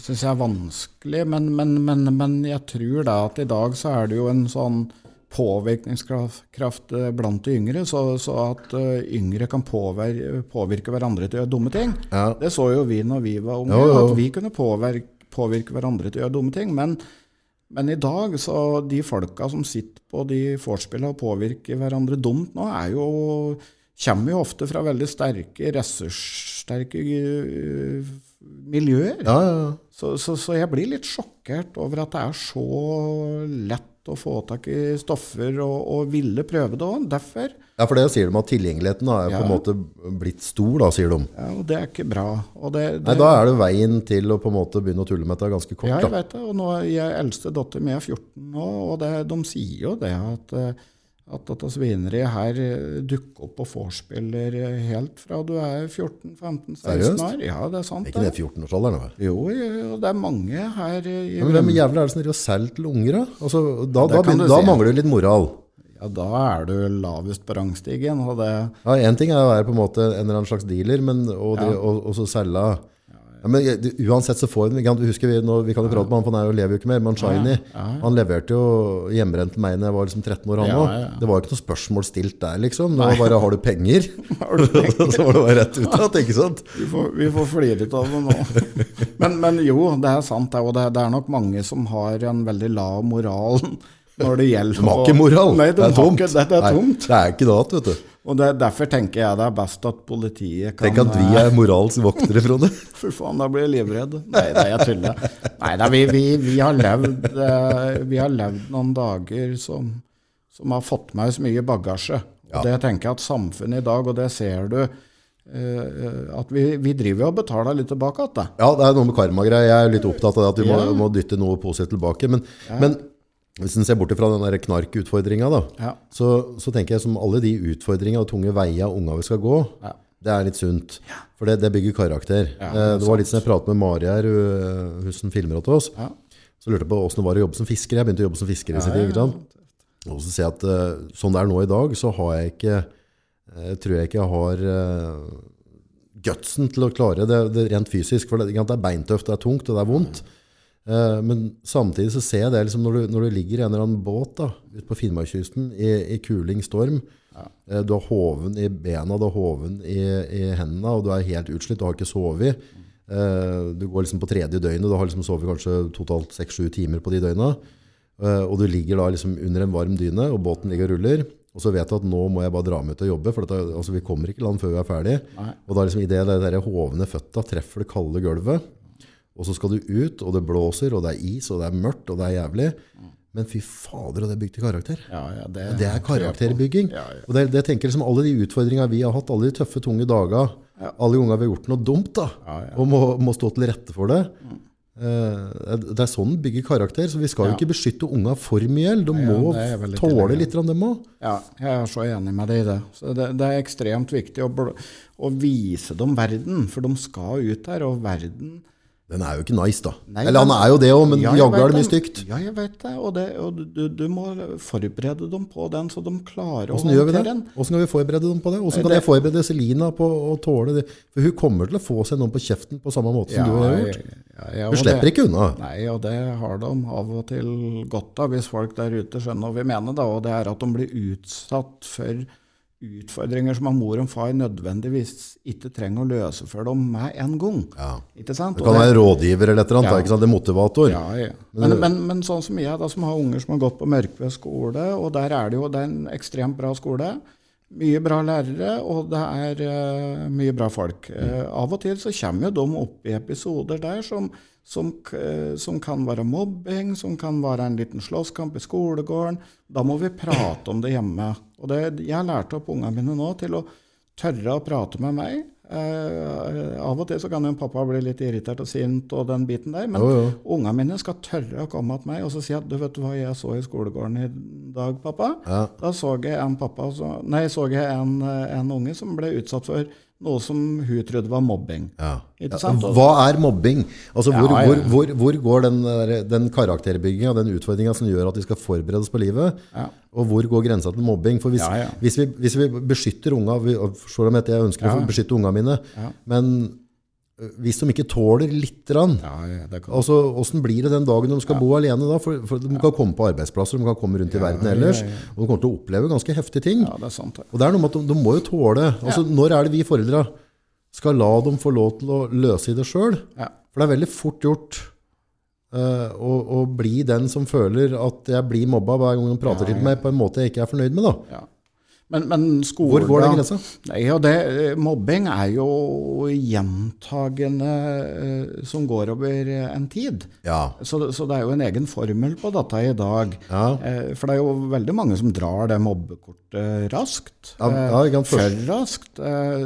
syns jeg er vanskelig, men, men, men, men jeg tror da at i dag så er det jo en sånn påvirkningskraft eh, blant de yngre, så, så at eh, yngre kan påvirke, påvirke hverandre til å gjøre dumme ting. Ja. Det så jo vi når vi var unge, Jo, jo. at vi kunne påvirke, påvirke hverandre til å gjøre dumme ting. Men, men i dag, så de folka som sitter på de vorspiela og påvirker hverandre dumt nå, er jo kommer jo ofte fra veldig sterke, ressurssterke øh, miljøer. Ja, ja, ja. Så, så, så jeg blir litt sjokkert over at det er så lett å få tak i stoffer og, og ville prøve det òg. Derfor. Ja, for det sier de at tilgjengeligheten da, er på en måte blitt stor, da, sier de. Ja, og det er ikke bra. Og det, det, Nei, da er det veien til å på en måte begynne å tulle med dette ganske kort. Ja, jeg da. vet det. Og nå er jeg eldste datter mi er 14 nå, og det, de sier jo det at, eh, at dette svineriet her eh, dukker opp og vorspieler eh, helt fra du er 14-15-16 Seriøst? år. Ja, det er sant. Ikke det 14-årsalderen. Jo, jo, det er mange her i Ja, men hvem jævla er det som driver og selger til unger, da? Altså, da, da, da si. mangler du litt moral. Ja, da er du lavest på rangstigen. Og det, Ja, En ting er å være på en måte en eller annen slags dealer, men å Ja. og, og så selge ja, men Uansett så får hun vi husker vi, nå, vi kan jo prate med han, for han er jo, lever jo ikke mer, men Shiny han leverte jo hjemmebrent meg da jeg var liksom 13 år. han ja. Det var jo ikke noe spørsmål stilt der, liksom. Det var bare 'har du penger?' så var det bare rett ut igjen, ikke sant? vi, får, vi får flire av det nå. Men, men jo, det er sant. det, Og det, det er nok mange som har en veldig lav moral når det gjelder De har ikke moral. Nei, de det er tomt. Ikke, det, det er Nei, tomt. det er ikke det, vet du. Og det, derfor tenker jeg det er best at politiet kan Tenk at vi er moralens voktere, Frode. For faen, da blir jeg livredd. Nei, nei jeg tuller. Nei, da, vi, vi, vi, har levd, eh, vi har levd noen dager som, som har fått med oss mye bagasje. Og Det tenker jeg at samfunnet i dag, og det ser du, Uh, at vi, vi driver og betaler litt tilbake igjen. Ja, det er noe med karmagreier. Jeg er litt opptatt av at vi må, yeah. må dytte noe positivt tilbake. Men, men hvis en ser bort fra den knarkutfordringa, Ja. så, så tenker jeg som alle de utfordringa og tunge veier unga vi skal gå, Ja. det er litt sunt. For det, det bygger karakter. Ja, Eh, det det var litt som jeg pratet med Mari her, hun, hun som filmer til oss. Ja. Så lurte jeg på åssen det var å jobbe som fisker. Jeg begynte å jobbe som fisker i sin tid. Og så ser jeg at uh, sånn det er nå i dag, så har jeg ikke eh, tror jeg ikke jeg har uh, gutsen til å klare det, det rent fysisk. For det, det er beintøft, det er tungt og det er vondt. Eh, men samtidig så ser jeg det liksom når, du, når du ligger i en eller annen båt da, ute på Finnmarkskysten i, i kuling storm. Ja. du har hoven i bena, du har hoven i, i hendene, og du er helt utslitt, du har ikke sovet. Eh, du går liksom på tredje døgnet, du har liksom sovet kanskje totalt 6-7 timer på de døgna. Eh, og du ligger da liksom under en varm dyne, og båten ligger og ruller. Og så vet du at nå må jeg bare dra meg ut og jobbe, for dette, altså, vi kommer ikke i land før vi er ferdig. Nei. Og da liksom det der hovne føtta treffer det kalde gulvet, og så skal du ut, og det blåser, og det er is, og det er mørkt, og det er jævlig. Men fy fader, og det er bygd til karakter. Ja, ja, det, Det er karakterbygging. Ja, ja. Og det, det tenker liksom alle de utfordringene vi har hatt, alle de tøffe, tunge dager, alle ganger vi har gjort noe dumt da, Ja, ja. og må, må stå til rette for det. Uh, det er sånn det bygger karakter, så vi skal jo ikke beskytte unga for mye. De må tåle tilhenger av. litt, dem òg. Ja, jeg er så enig med deg i det. Så det, det er ekstremt viktig å, å vise dem verden, for de skal ut her, og verden Den er jo ikke nice, da. Nei, Eller han er jo det òg, men Ja, jaggu er det mye stygt. Ja, jeg vet det, og, det, og du, du må forberede dem på den, så de klarer Hvordan å vi det? håndtere den. Hvordan kan vi forberede dem på det? Hvordan kan jeg forberede Selina på å tåle det? For hun kommer til å få seg noen på kjeften på samme måte som du har gjort. ja, ja, Hun slipper det- ikke unna. Nei, og det har de av og til godt av, hvis folk der ute skjønner hva vi mener. da, og Det er at de blir utsatt for utfordringer som mor og far nødvendigvis ikke trenger å løse for dem med en gang. Ja. Ikke sant? Det kan være rådgiver eller et eller annet, Ja. det er motivator. Ja, ja. Men, men, men sånn som jeg, da, som har unger som har gått på Mørkved skole, og der er det jo det er en ekstremt bra skole. Mye bra lærere, og det er uh, mye bra folk. Uh, av og til så kommer jo de opp i episoder der som, som, som kan være mobbing, som kan være en liten slåsskamp i skolegården. Da må vi prate om det hjemme. Og det, jeg har lært opp ungene mine nå til å tørre å prate med meg. Eh, av og til så kan jo pappa bli litt irritert og sint og den biten der, men oh, ungene mine skal tørre å komme til meg og så si at du vet hva jeg så i skolegården i dag, pappa? Ja. Da så jeg en pappa, så, nei, så jeg en, eh, en unge som ble utsatt for noe som hun trodde var mobbing. Ja. Hva er mobbing? Altså, hvor, Ja, ja, hvor, hvor, hvor går den, den karakterbygginga, den utfordringa som gjør at vi skal forberede oss på livet? Ja. Og hvor går grensa til mobbing? For hvis, hvis, vi, hvis vi beskytter unga jeg ønsker å beskytte unga mine, Ja. men hvis de ikke tåler litt rann, Ja, ja, kan Altså, Hvordan blir det den dagen de skal bo alene? da? For, for De kan komme på arbeidsplasser, de kan komme rundt i verden ellers. ja, ja. Og de kommer til å oppleve ganske heftige ting. Ja, det sant. Og det er noe med at de, de må jo tåle altså Når er det vi foreldre skal la dem få lov til å løse i det sjøl? Ja. For det er veldig fort gjort uh, å, å bli den som føler at jeg blir mobba hver gang de prater Ja, til meg på en måte jeg ikke er fornøyd med. da. Men, men skolen Hvor går den grensa? Ja, det, eh, mobbing er jo gjentagende eh, som går over en tid. Ja. Så, så det er jo en egen formel på dette i dag. Ja. Eh, For det er jo veldig mange som drar det mobbekortet raskt. Ja, for raskt.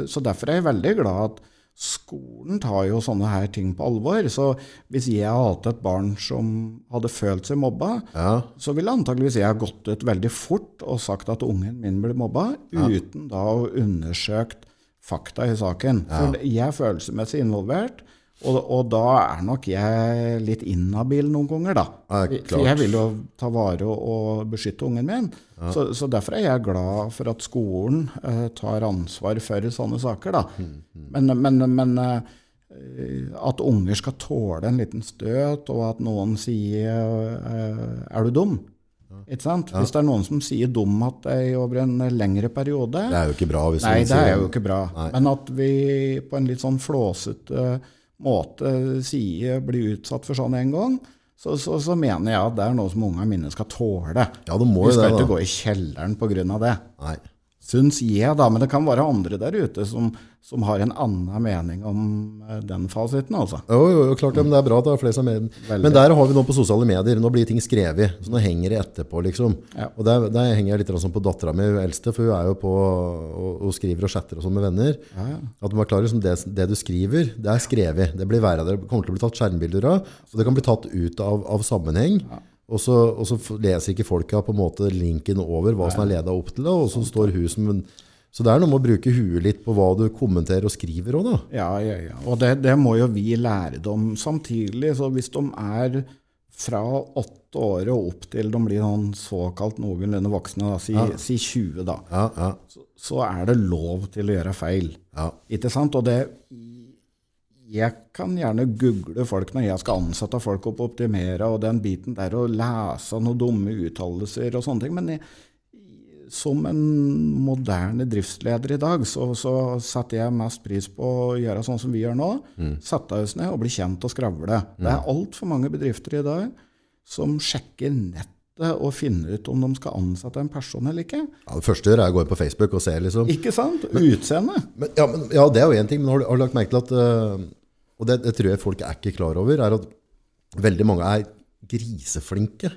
Så derfor er jeg veldig glad at skolen tar jo sånne her ting på alvor. Så hvis jeg hadde hatt et barn som hadde følt seg mobba, Ja. så ville antakeligvis jeg gått ut veldig fort og sagt at ungen min ble mobba, uten da å undersøkt fakta i saken. For jeg er følelsesmessig involvert, og, og da er nok jeg litt inhabil noen ganger, da. Ja, For jeg vil jo ta vare og, beskytte ungen min. Så, så derfor er jeg glad for at skolen eh, tar ansvar for sånne saker, da. Mm, Men, men, men eh, at unger skal tåle en liten støt, og at noen sier eh, 'er du dum'? Ikke sant? Hvis det er noen som sier 'dum' at det er over en lengre periode Det er jo ikke bra. hvis Nei, det er jo ikke bra. Nei. Men at vi på en litt sånn flåsete måte sier blir utsatt for sånn en gang, så, så, så mener jeg at det er noe som ungene mine skal tåle. Ja, det må jo Vi jo skal det, ikke da. gå i kjelleren pga. det. Nei. Syns jeg, da. Men det kan være andre der ute som, som har en annen mening om eh, den fasiten, altså. Jo, jo, jo, klart det, men det er bra at det er flere som er med. Men der har vi nå på sosiale medier, nå blir ting skrevet, så nå henger det etterpå, liksom. Ja. Og der, der henger jeg litt sånn på dattera mi, hun eldste, for hun er jo på og, og skriver og chatter og sånn med venner. Ja, ja. At man er klar liksom det, det du skriver, det er skrevet. Det blir verre. det kommer til å bli tatt skjermbilder av, og det kan bli tatt ut av, av sammenheng. Og så, og så leser ikke folka på en måte linken over hva som er leda opp til det, og så står hun som en Så det er noe med å bruke huet litt på hva du kommenterer og skriver òg, da. Ja, ja, ja. Og det, det må jo vi lære dem samtidig. Så hvis de er fra åtte år og opp til de blir sånn såkalt noenlunde voksne, da, si, si 20, da, Ja, ja, så, så er det lov til å gjøre feil. ja. Ikke sant? Og det jeg kan gjerne google folk når jeg skal ansette folk opp og optimere, og den biten der å lese noen dumme uttalelser og sånne ting. Men jeg, som en moderne driftsleder i dag, så, så, setter jeg mest pris på å gjøre sånn som vi gjør nå. Mm. Sette oss ned og bli kjent og skravle. Mm. Det er altfor mange bedrifter i dag som sjekker nettet og finner ut om de skal ansette en person eller ikke. Ja, det første er å gå inn på Facebook og se. liksom. Ikke sant? Utseende. Ja, ja, det er jo én ting, men har du, har du, lagt merke til at uh, Og det, det, tror jeg folk er ikke klar over, er at veldig mange er griseflinke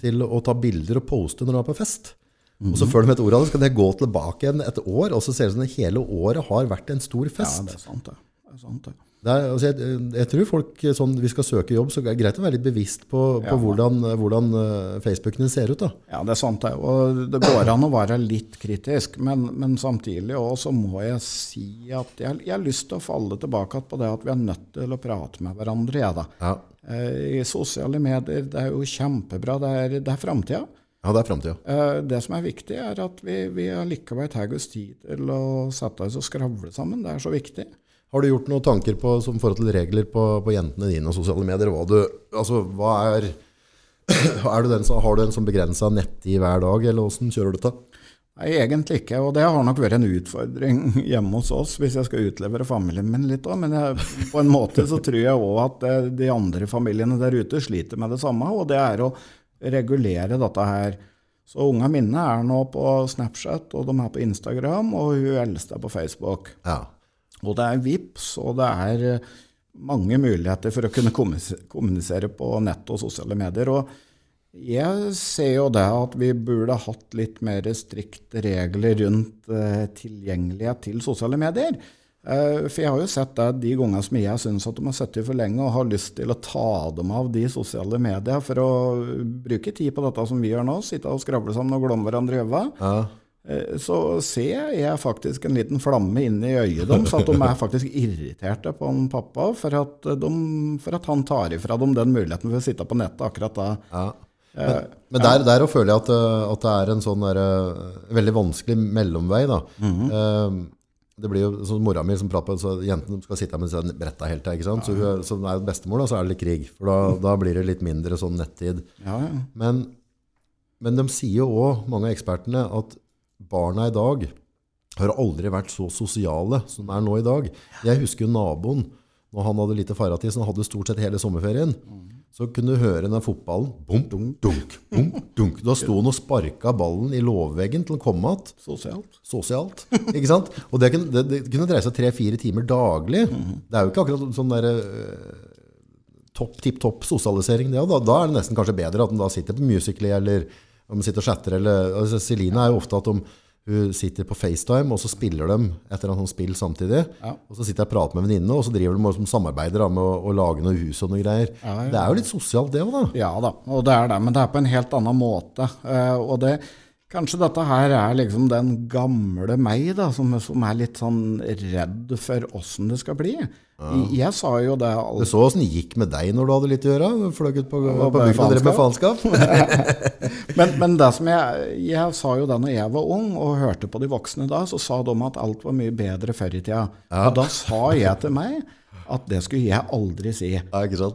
til å ta bilder og poste når de er på fest. Mm. Og så før de et ord av det, skal det gå tilbake igjen et år, og så ser det ut som det hele året har vært en stor fest. Ja, det er sant, det. det, er sant, det. Det er, altså, jeg, jeg, tror folk, sånn, vi skal søke jobb, så er det greit å være litt bevisst på, på ja. hvordan, hvordan Facebookene ser ut. da. Ja, det er sant. det. Og det går an å være litt kritisk, men, men samtidig også må jeg si at jeg, jeg, har lyst til å falle tilbake på det at vi er nødt til å prate med hverandre. Ja, da. Ja. I sosiale medier, det er jo kjempebra. Det er, det er framtida. Ja, det er framtida. Eh, det som er viktig, er at vi, vi allikevel tar oss tid til å sette oss og skravle sammen. Det er så viktig. Har du gjort noen tanker på, som forhold til regler på, på jentene dine og sosiale medier? Hva du, altså, hva er, er du den, Har du en sånn begrensa nettid hver dag, eller åssen kjører du dette? Nei, egentlig ikke. Og det har nok vært en utfordring hjemme hos oss, hvis jeg skal utlevere familien min litt òg. Men jeg, på en måte så tror jeg òg at eh, de andre familiene der ute sliter med det samme. Og det er å regulere dette her. Så unga mine er nå på Snapchat, og de er på Instagram, og hun eldste er på Facebook. Ja. Og det er VIPS, og det er eh, mange muligheter for å kunne kommunisere på nett og sosiale medier. og jeg ser jo det at vi burde hatt litt mer strikte regler rundt eh, tilgjengelighet til sosiale medier. Eh, for jeg har jo sett det de gangene som jeg syns at de har sittet for lenge og har lyst til å ta dem av de sosiale mediene for å bruke tid på dette som vi gjør nå, sitte og skravle sammen og glomme hverandre i øynene. Ja. Eh, så ser jeg faktisk en liten flamme inne i øyet deres, at de er faktisk irriterte på en pappa for at, de, for at han tar ifra dem den muligheten for å sitte på nettet akkurat da. Ja. Men, eh, men der, der føler jeg at, at, det er en sånn der, veldig vanskelig mellomvei. da. Mm -hmm det blir jo sånn Mora mi som prater på så jentene skal sitte med sånn bretta hele tida. Så hun som er bestemor, da, så er det litt krig. For da, da blir det litt mindre sånn nettid. Ja, ja. Men, men, de sier jo òg, mange av ekspertene, at barna i dag har aldri vært så sosiale som de er nå i dag. Jeg husker jo naboen når han hadde lite faratid, så han hadde stort sett hele sommerferien. Mm så kunne du høre den fotballen Bom, dunk, dunk, bom, dunk. Da sto han og sparka ballen i låvveggen til han kom igjen. Sosialt. Sosialt. Ikke sant? Og det kunne, det, det kunne dreie seg tre-fire timer daglig. Det er jo ikke akkurat sånn der uh, topp, tipp topp sosialisering. Det, da, da, er det nesten kanskje bedre at han da sitter på Musically eller om de sitter og chatter. Eller, altså, Celine er jo ofte at de hun sitter på FaceTime, og så spiller de et eller annet spill samtidig. Ja. Og så sitter jeg og prater med venninnene, og så driver de og samarbeider med å, å, lage noe hus og noe greier. Ja, ja. Det er jo litt sosialt, det òg, da. Ja da, og det er det. Men det er på en helt annen måte. Uh, og det, Kanskje dette her er liksom den gamle meg, da, som, som er litt sånn redd for åssen det skal bli. Ja. Jeg sa jo det alt. Du så åssen det gikk med deg når du hadde litt å gjøre? Fløy ut på, på bygda og drev med faenskap? men, men, det som jeg, jeg sa jo det når jeg var ung og hørte på de voksne da, så sa de at alt var mye bedre før i tida. Ja. Og da sa jeg til meg at det skulle jeg aldri si. Ja,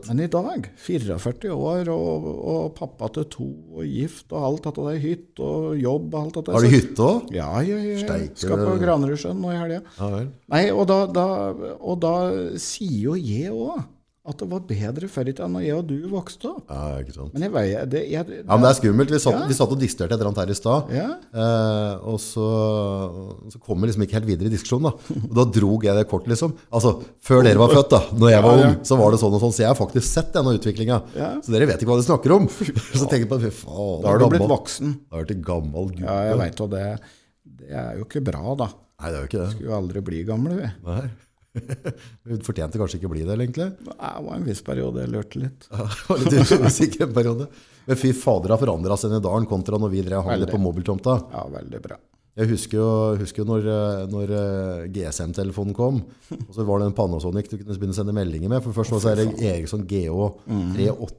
Men i dag, 44 år og, og, pappa til to og gift og alt dette der, hytte og jobb og alt dette Har du hytte òg? Ja, jeg, jeg. Skal på Granerudsjøen nå i helga. Ja, Nei, og da, da, og da sier jo jeg òg at det var bedre før i tida når jeg og du vokste opp. Ja, ikke sant. Men jeg veier, det, jeg, det, ja, men det er skummelt. Vi satt, ja. vi satt og diskuterte et eller annet her i stad. Ja. Eh, og så, så kom vi liksom ikke helt videre i diskusjonen. Da Og da drog jeg det kort, liksom. Altså, før dere var født, da når jeg var ung, så var det sånn og sånn. Så jeg har faktisk sett denne utviklinga. Så dere vet ikke hva dere snakker om. så tenker jeg på fy faen. Da har du blitt voksen. Da har du blitt gammel gutt. Ja, jeg veit, og det, det er jo ikke bra, da. Nei, det er jo ikke det. Skulle jo aldri bli gamle, vi. Nei. Hun fortjente kanskje ikke å bli det, egentlig? Det var en viss periode jeg lurte litt. Litt usikker periode. Men fy fader, har forandra seg i dalen kontra når vi drev handlet på mobiltomta. Ja, veldig bra. Jeg husker jo, husker når, når eh, GSM-telefonen kom. Og så var det en Panasonic du kunne begynne å sende meldinger med. For først var det Eriksson GH 38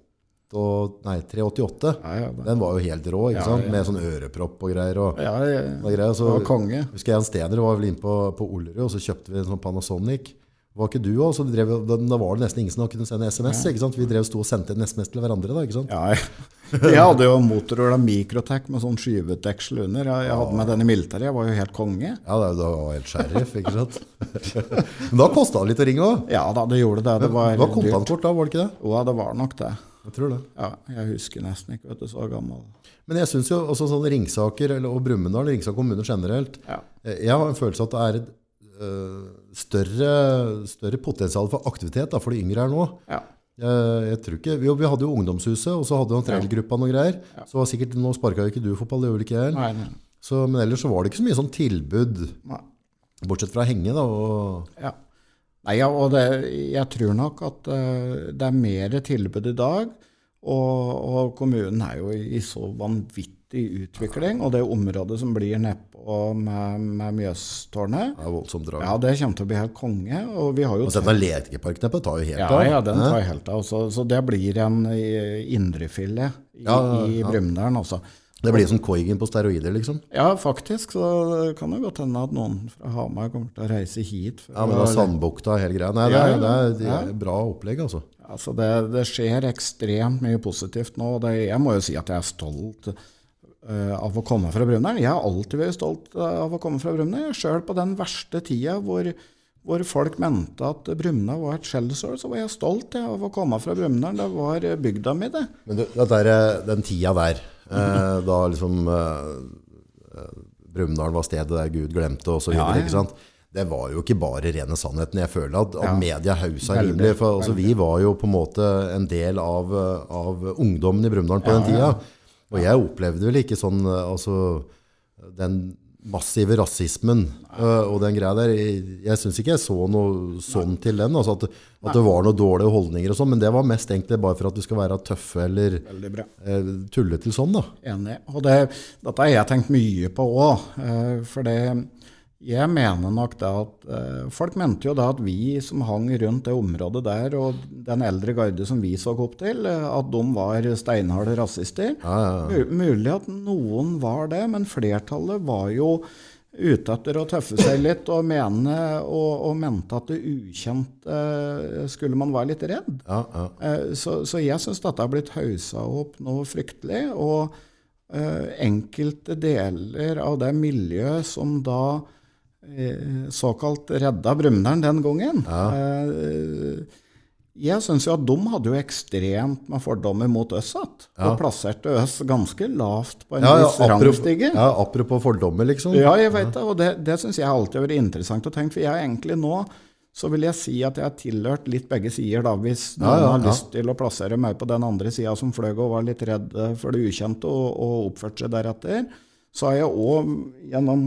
nei, 388. Ja, ja, den var jo helt rå, ikke sant? med sånn ørepropp og greier. Og, ja, ja, og greier. Så, det var konge. Husker jeg en Stener var vel inne på, på Olerud, og så kjøpte vi en sånn Panasonic. var ikke du også? Drev, da, da var det nesten ingen som kunne sende SMS. ikke sant? Vi drev sto og sendte en SMS til hverandre. da, ikke sant? Ja, jeg, hadde jo motorhjul av Microtech med sånn skyvedeksel under. Jeg, hadde med den i militæret. Jeg var jo helt konge. Ja, det, det var helt sheriff, ikke sant? Men da kosta det litt å ringe òg. Ja da, det gjorde det. Det var Det var kontantkort da, var det ikke det? Ja, det var nok det. Jeg tror det. Ja, jeg husker nesten ikke, vet du, så gammel. Men jeg syns jo også sånn Ringsaker eller, og Brumunddal, Ringsaker kommune generelt Ja. eh, Jeg har en følelse av at det er et øh, større, større potensial for aktivitet da, for de yngre her nå. Ja. Jeg, jeg tror ikke, vi, vi hadde jo Ungdomshuset, og så hadde vi trailgruppa noe greier. Så var sikkert, Nå sparka jo ikke du fotball, det gjorde ikke jeg. Nei. Men ellers så var det ikke så mye sånn tilbud, nei. bortsett fra henge. da, og Ja. Nei, ja, og det, jeg tror nok at eh, det er mer tilbud i dag. Og, og kommunen er jo i så vanvittig utvikling. Og det området som blir nedpå med, med Mjøstårnet, det er voldsomt drag. ja, det kommer til å bli helt konge. Og vi har jo Og denne lekeparken nedpå tar jo helt ja, av. ja, den tar helt av. Så, så det blir en eh, indrefilet i, Ja, ja, i. Brumunddal, altså. Det blir som Koigen på steroider, liksom. Ja, faktisk. Så det kan jo godt hende at noen fra Hamar kommer til å reise hit. Ja, men da Sandbukta og hele greia. Nei, det er, det er, det er bra opplegg, altså. Altså det, det skjer ekstremt mye positivt nå. og Det, jeg må jo si at jeg er stolt uh, av å komme fra Brumunddal. Jeg har alltid vært stolt av å komme fra Brumunddal. Sjøl på den verste tida hvor, hvor folk mente at Brumunddal var et skjellsår, så var jeg stolt av å komme fra Brumunddal. Det var eh, bygda mi, det. Men du, det der, eh, den tida der, eh, da liksom eh, eh, Brumunddal var stedet der Gud glemte, og så videre, Ja, ja. ikke sant? Det var jo ikke bare rene sannheten. Jeg føler at, at Ja. media hausa rimelig. For altså, vi var jo på en måte en del av, eh, av ungdommen i Brumunddal på den tida. Og jeg opplevde vel ikke sånn eh, altså, den massive rasismen uh, og den greia der. Jeg, jeg syns ikke jeg så noe sånn til den. Altså at, at det var noen dårlige holdninger og sånn, men det var mest egentlig bare for at du skal være tøffe eller uh, eh, tulle til sånn, da. Enig. Og det, dette har jeg tenkt mye på òg. For det, jeg mener nok det at eh, Folk mente jo da at vi som hang rundt det området der, og den eldre garde som vi så opp til, eh, at de var steinharde rasister. Ja, ja, ja. Mulig at noen var det, men flertallet var jo ute etter å tøffe seg litt og mene og, og mente at det ukjente eh, skulle man være litt redd. ja, ja. Eh, Så, så jeg syns dette har blitt haussa opp noe fryktelig. Og eh, enkelte deler av det miljøet som da såkalt redda Brumunddal den gangen Ja. Jeg syns jo at de hadde jo ekstremt med fordommer mot oss igjen. Og plasserte oss ganske lavt på en Ja, ja, viss rangstige. ja, apropos fordommer, liksom. Ja, jeg vet det, og det, det syns jeg alltid har vært interessant å tenke. For jeg egentlig nå så vil jeg si at jeg har tilhørt litt begge sider, da, hvis noen Ja, ja, har lyst til å plassere meg på den andre sida som fløy og var litt redd eh, for det ukjente og, og oppførte seg deretter. Så har jeg òg gjennom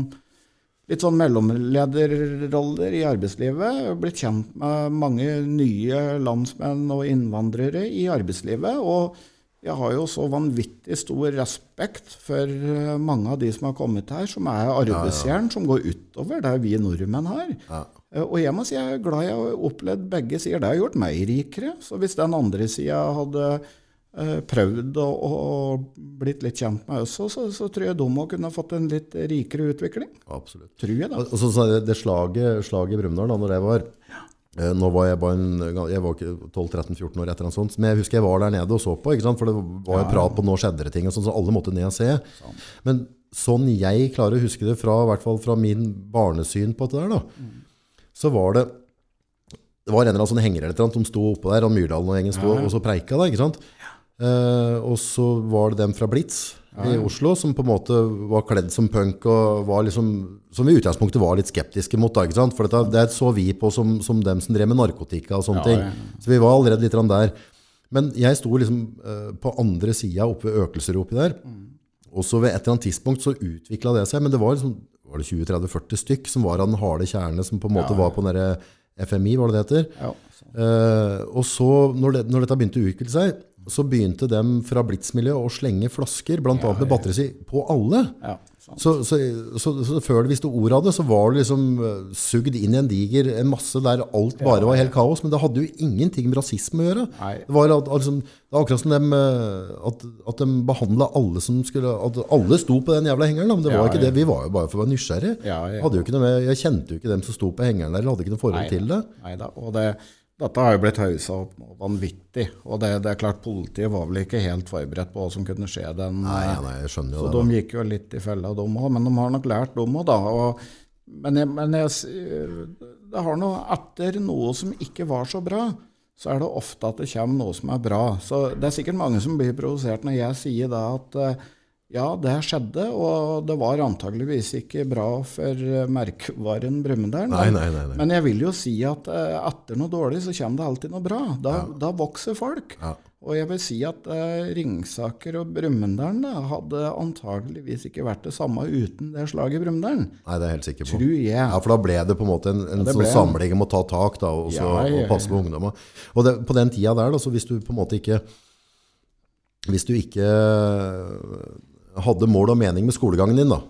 litt sånn mellomlederroller i arbeidslivet blitt kjent med mange nye landsmenn og innvandrere i arbeidslivet. og jeg har jo så vanvittig stor respekt for eh, mange av de som har kommet her, som er arbeidsjern, som går utover det vi nordmenn har. Ja. Og jeg må si jeg er glad jeg har opplevd begge sider. Det har gjort meg rikere. Så hvis den andre sida hadde eh, prøvd og, å blitt litt kjent med oss, så, så tror jeg de må kunne fått en litt rikere utvikling. Absolutt. Tror jeg, da. Og så, så det, det slaget, slaget i Brumunddal, da når det var eh, Nå var jeg bare en, jeg var ikke 12-13-14 år etter en sånt, men jeg husker jeg var der nede og så på, ikke sant? for det var jo prat på nå skjedde det ting, og sånn, så alle måtte ned og se. Men sånn jeg klarer å huske det fra, i hvert fall fra min barnesyn på det der, da, så var det det var en eller annen sånn henger eller noe, de sto oppå der, og Myrdalen og gjengen sto og så preika da, ikke sant? Eh, og så var det dem fra Blitz i Oslo som på en måte var kledd som punk og var liksom, som i utgangspunktet var litt skeptiske mot da? For dette, det så vi på som, som dem som drev med narkotika og sånne Ja, ting. ja, Så vi var allerede litt der. Men jeg sto liksom uh, på andre sida oppe ved Økelseropet der. Og så ved et eller annet tidspunkt så utvikla det seg, men det var, liksom, var det 20-30-40 stykk som var av den harde kjerne, som på en måte var på den derre FMI, var det det heter. Ja. Eh, og så, når, det, når dette begynte å utvikle seg, så begynte dem fra Blitz-miljøet å slenge flasker, blant annet med batterisi, på alle. ja, Så, så, så, så før du visste ordet av det, så var du liksom eh, sugd inn i en diger en masse der alt bare var helt kaos. Men det hadde jo ingenting med rasisme å gjøre. Nei. Det var at, liksom, det var akkurat som dem, eh, at, at de behandla alle som skulle At alle sto på den jævla hengeren. Men det var Ja, ikke det. Vi var jo bare for å være nysgjerrige. Ja, ja. Jeg kjente jo ikke dem som sto på hengeren der. eller Hadde ikke noe forhold Nei. til det. Neida, og det, dette har jo blitt haussa opp vanvittig. Og det, det er klart, politiet var vel ikke helt forberedt på hva som kunne skje den Nei, eh, nei, jeg skjønner jo Så det. de gikk jo litt i fella, de òg. Men de har nok lært, de òg, da. Og, men jeg, men jeg, det har noe etter noe som ikke var så bra, så er det ofte at det kommer noe som er bra. Så det er sikkert mange som blir provosert når jeg sier da at eh, ja, det skjedde, og det var antageligvis ikke bra for eh, merkevaren Brumunddal. Men jeg vil jo si at eh, etter noe dårlig så kommer det alltid noe bra. Da, da vokser folk. Ja. Og jeg vil si at eh, Ringsaker og Brumunddal hadde antageligvis ikke vært det samme uten det slaget i Brumunddal. Nei, det er jeg helt sikker på. Tror jeg. Ja, for da ble det på en måte en, en ja, sånn samling om å ta tak da, og, så, Ja, ja, ja. og passe på ungdomma. Og det, på den tida der, da, så hvis du på en måte ikke Hvis du ikke hadde mål og mening med skolegangen din, da.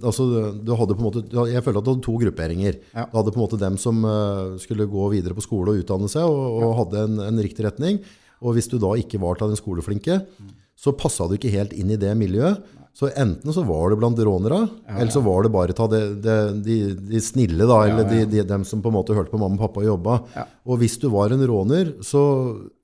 Altså, du hadde på en måte, jeg følte at du hadde to grupperinger. Ja. Du hadde på en måte dem som eh, skulle gå videre på skole og utdanne seg, og, og hadde en, en riktig retning. Og hvis du da ikke var til den skoleflinke, så passa du ikke helt inn i det miljøet. Så enten så var det blant rånere, eller så var det bare ta det, det, de, de snille, da, eller De, de, dem som på en måte hørte på mamma og pappa og jobba. Ja. Og hvis du var en råner, så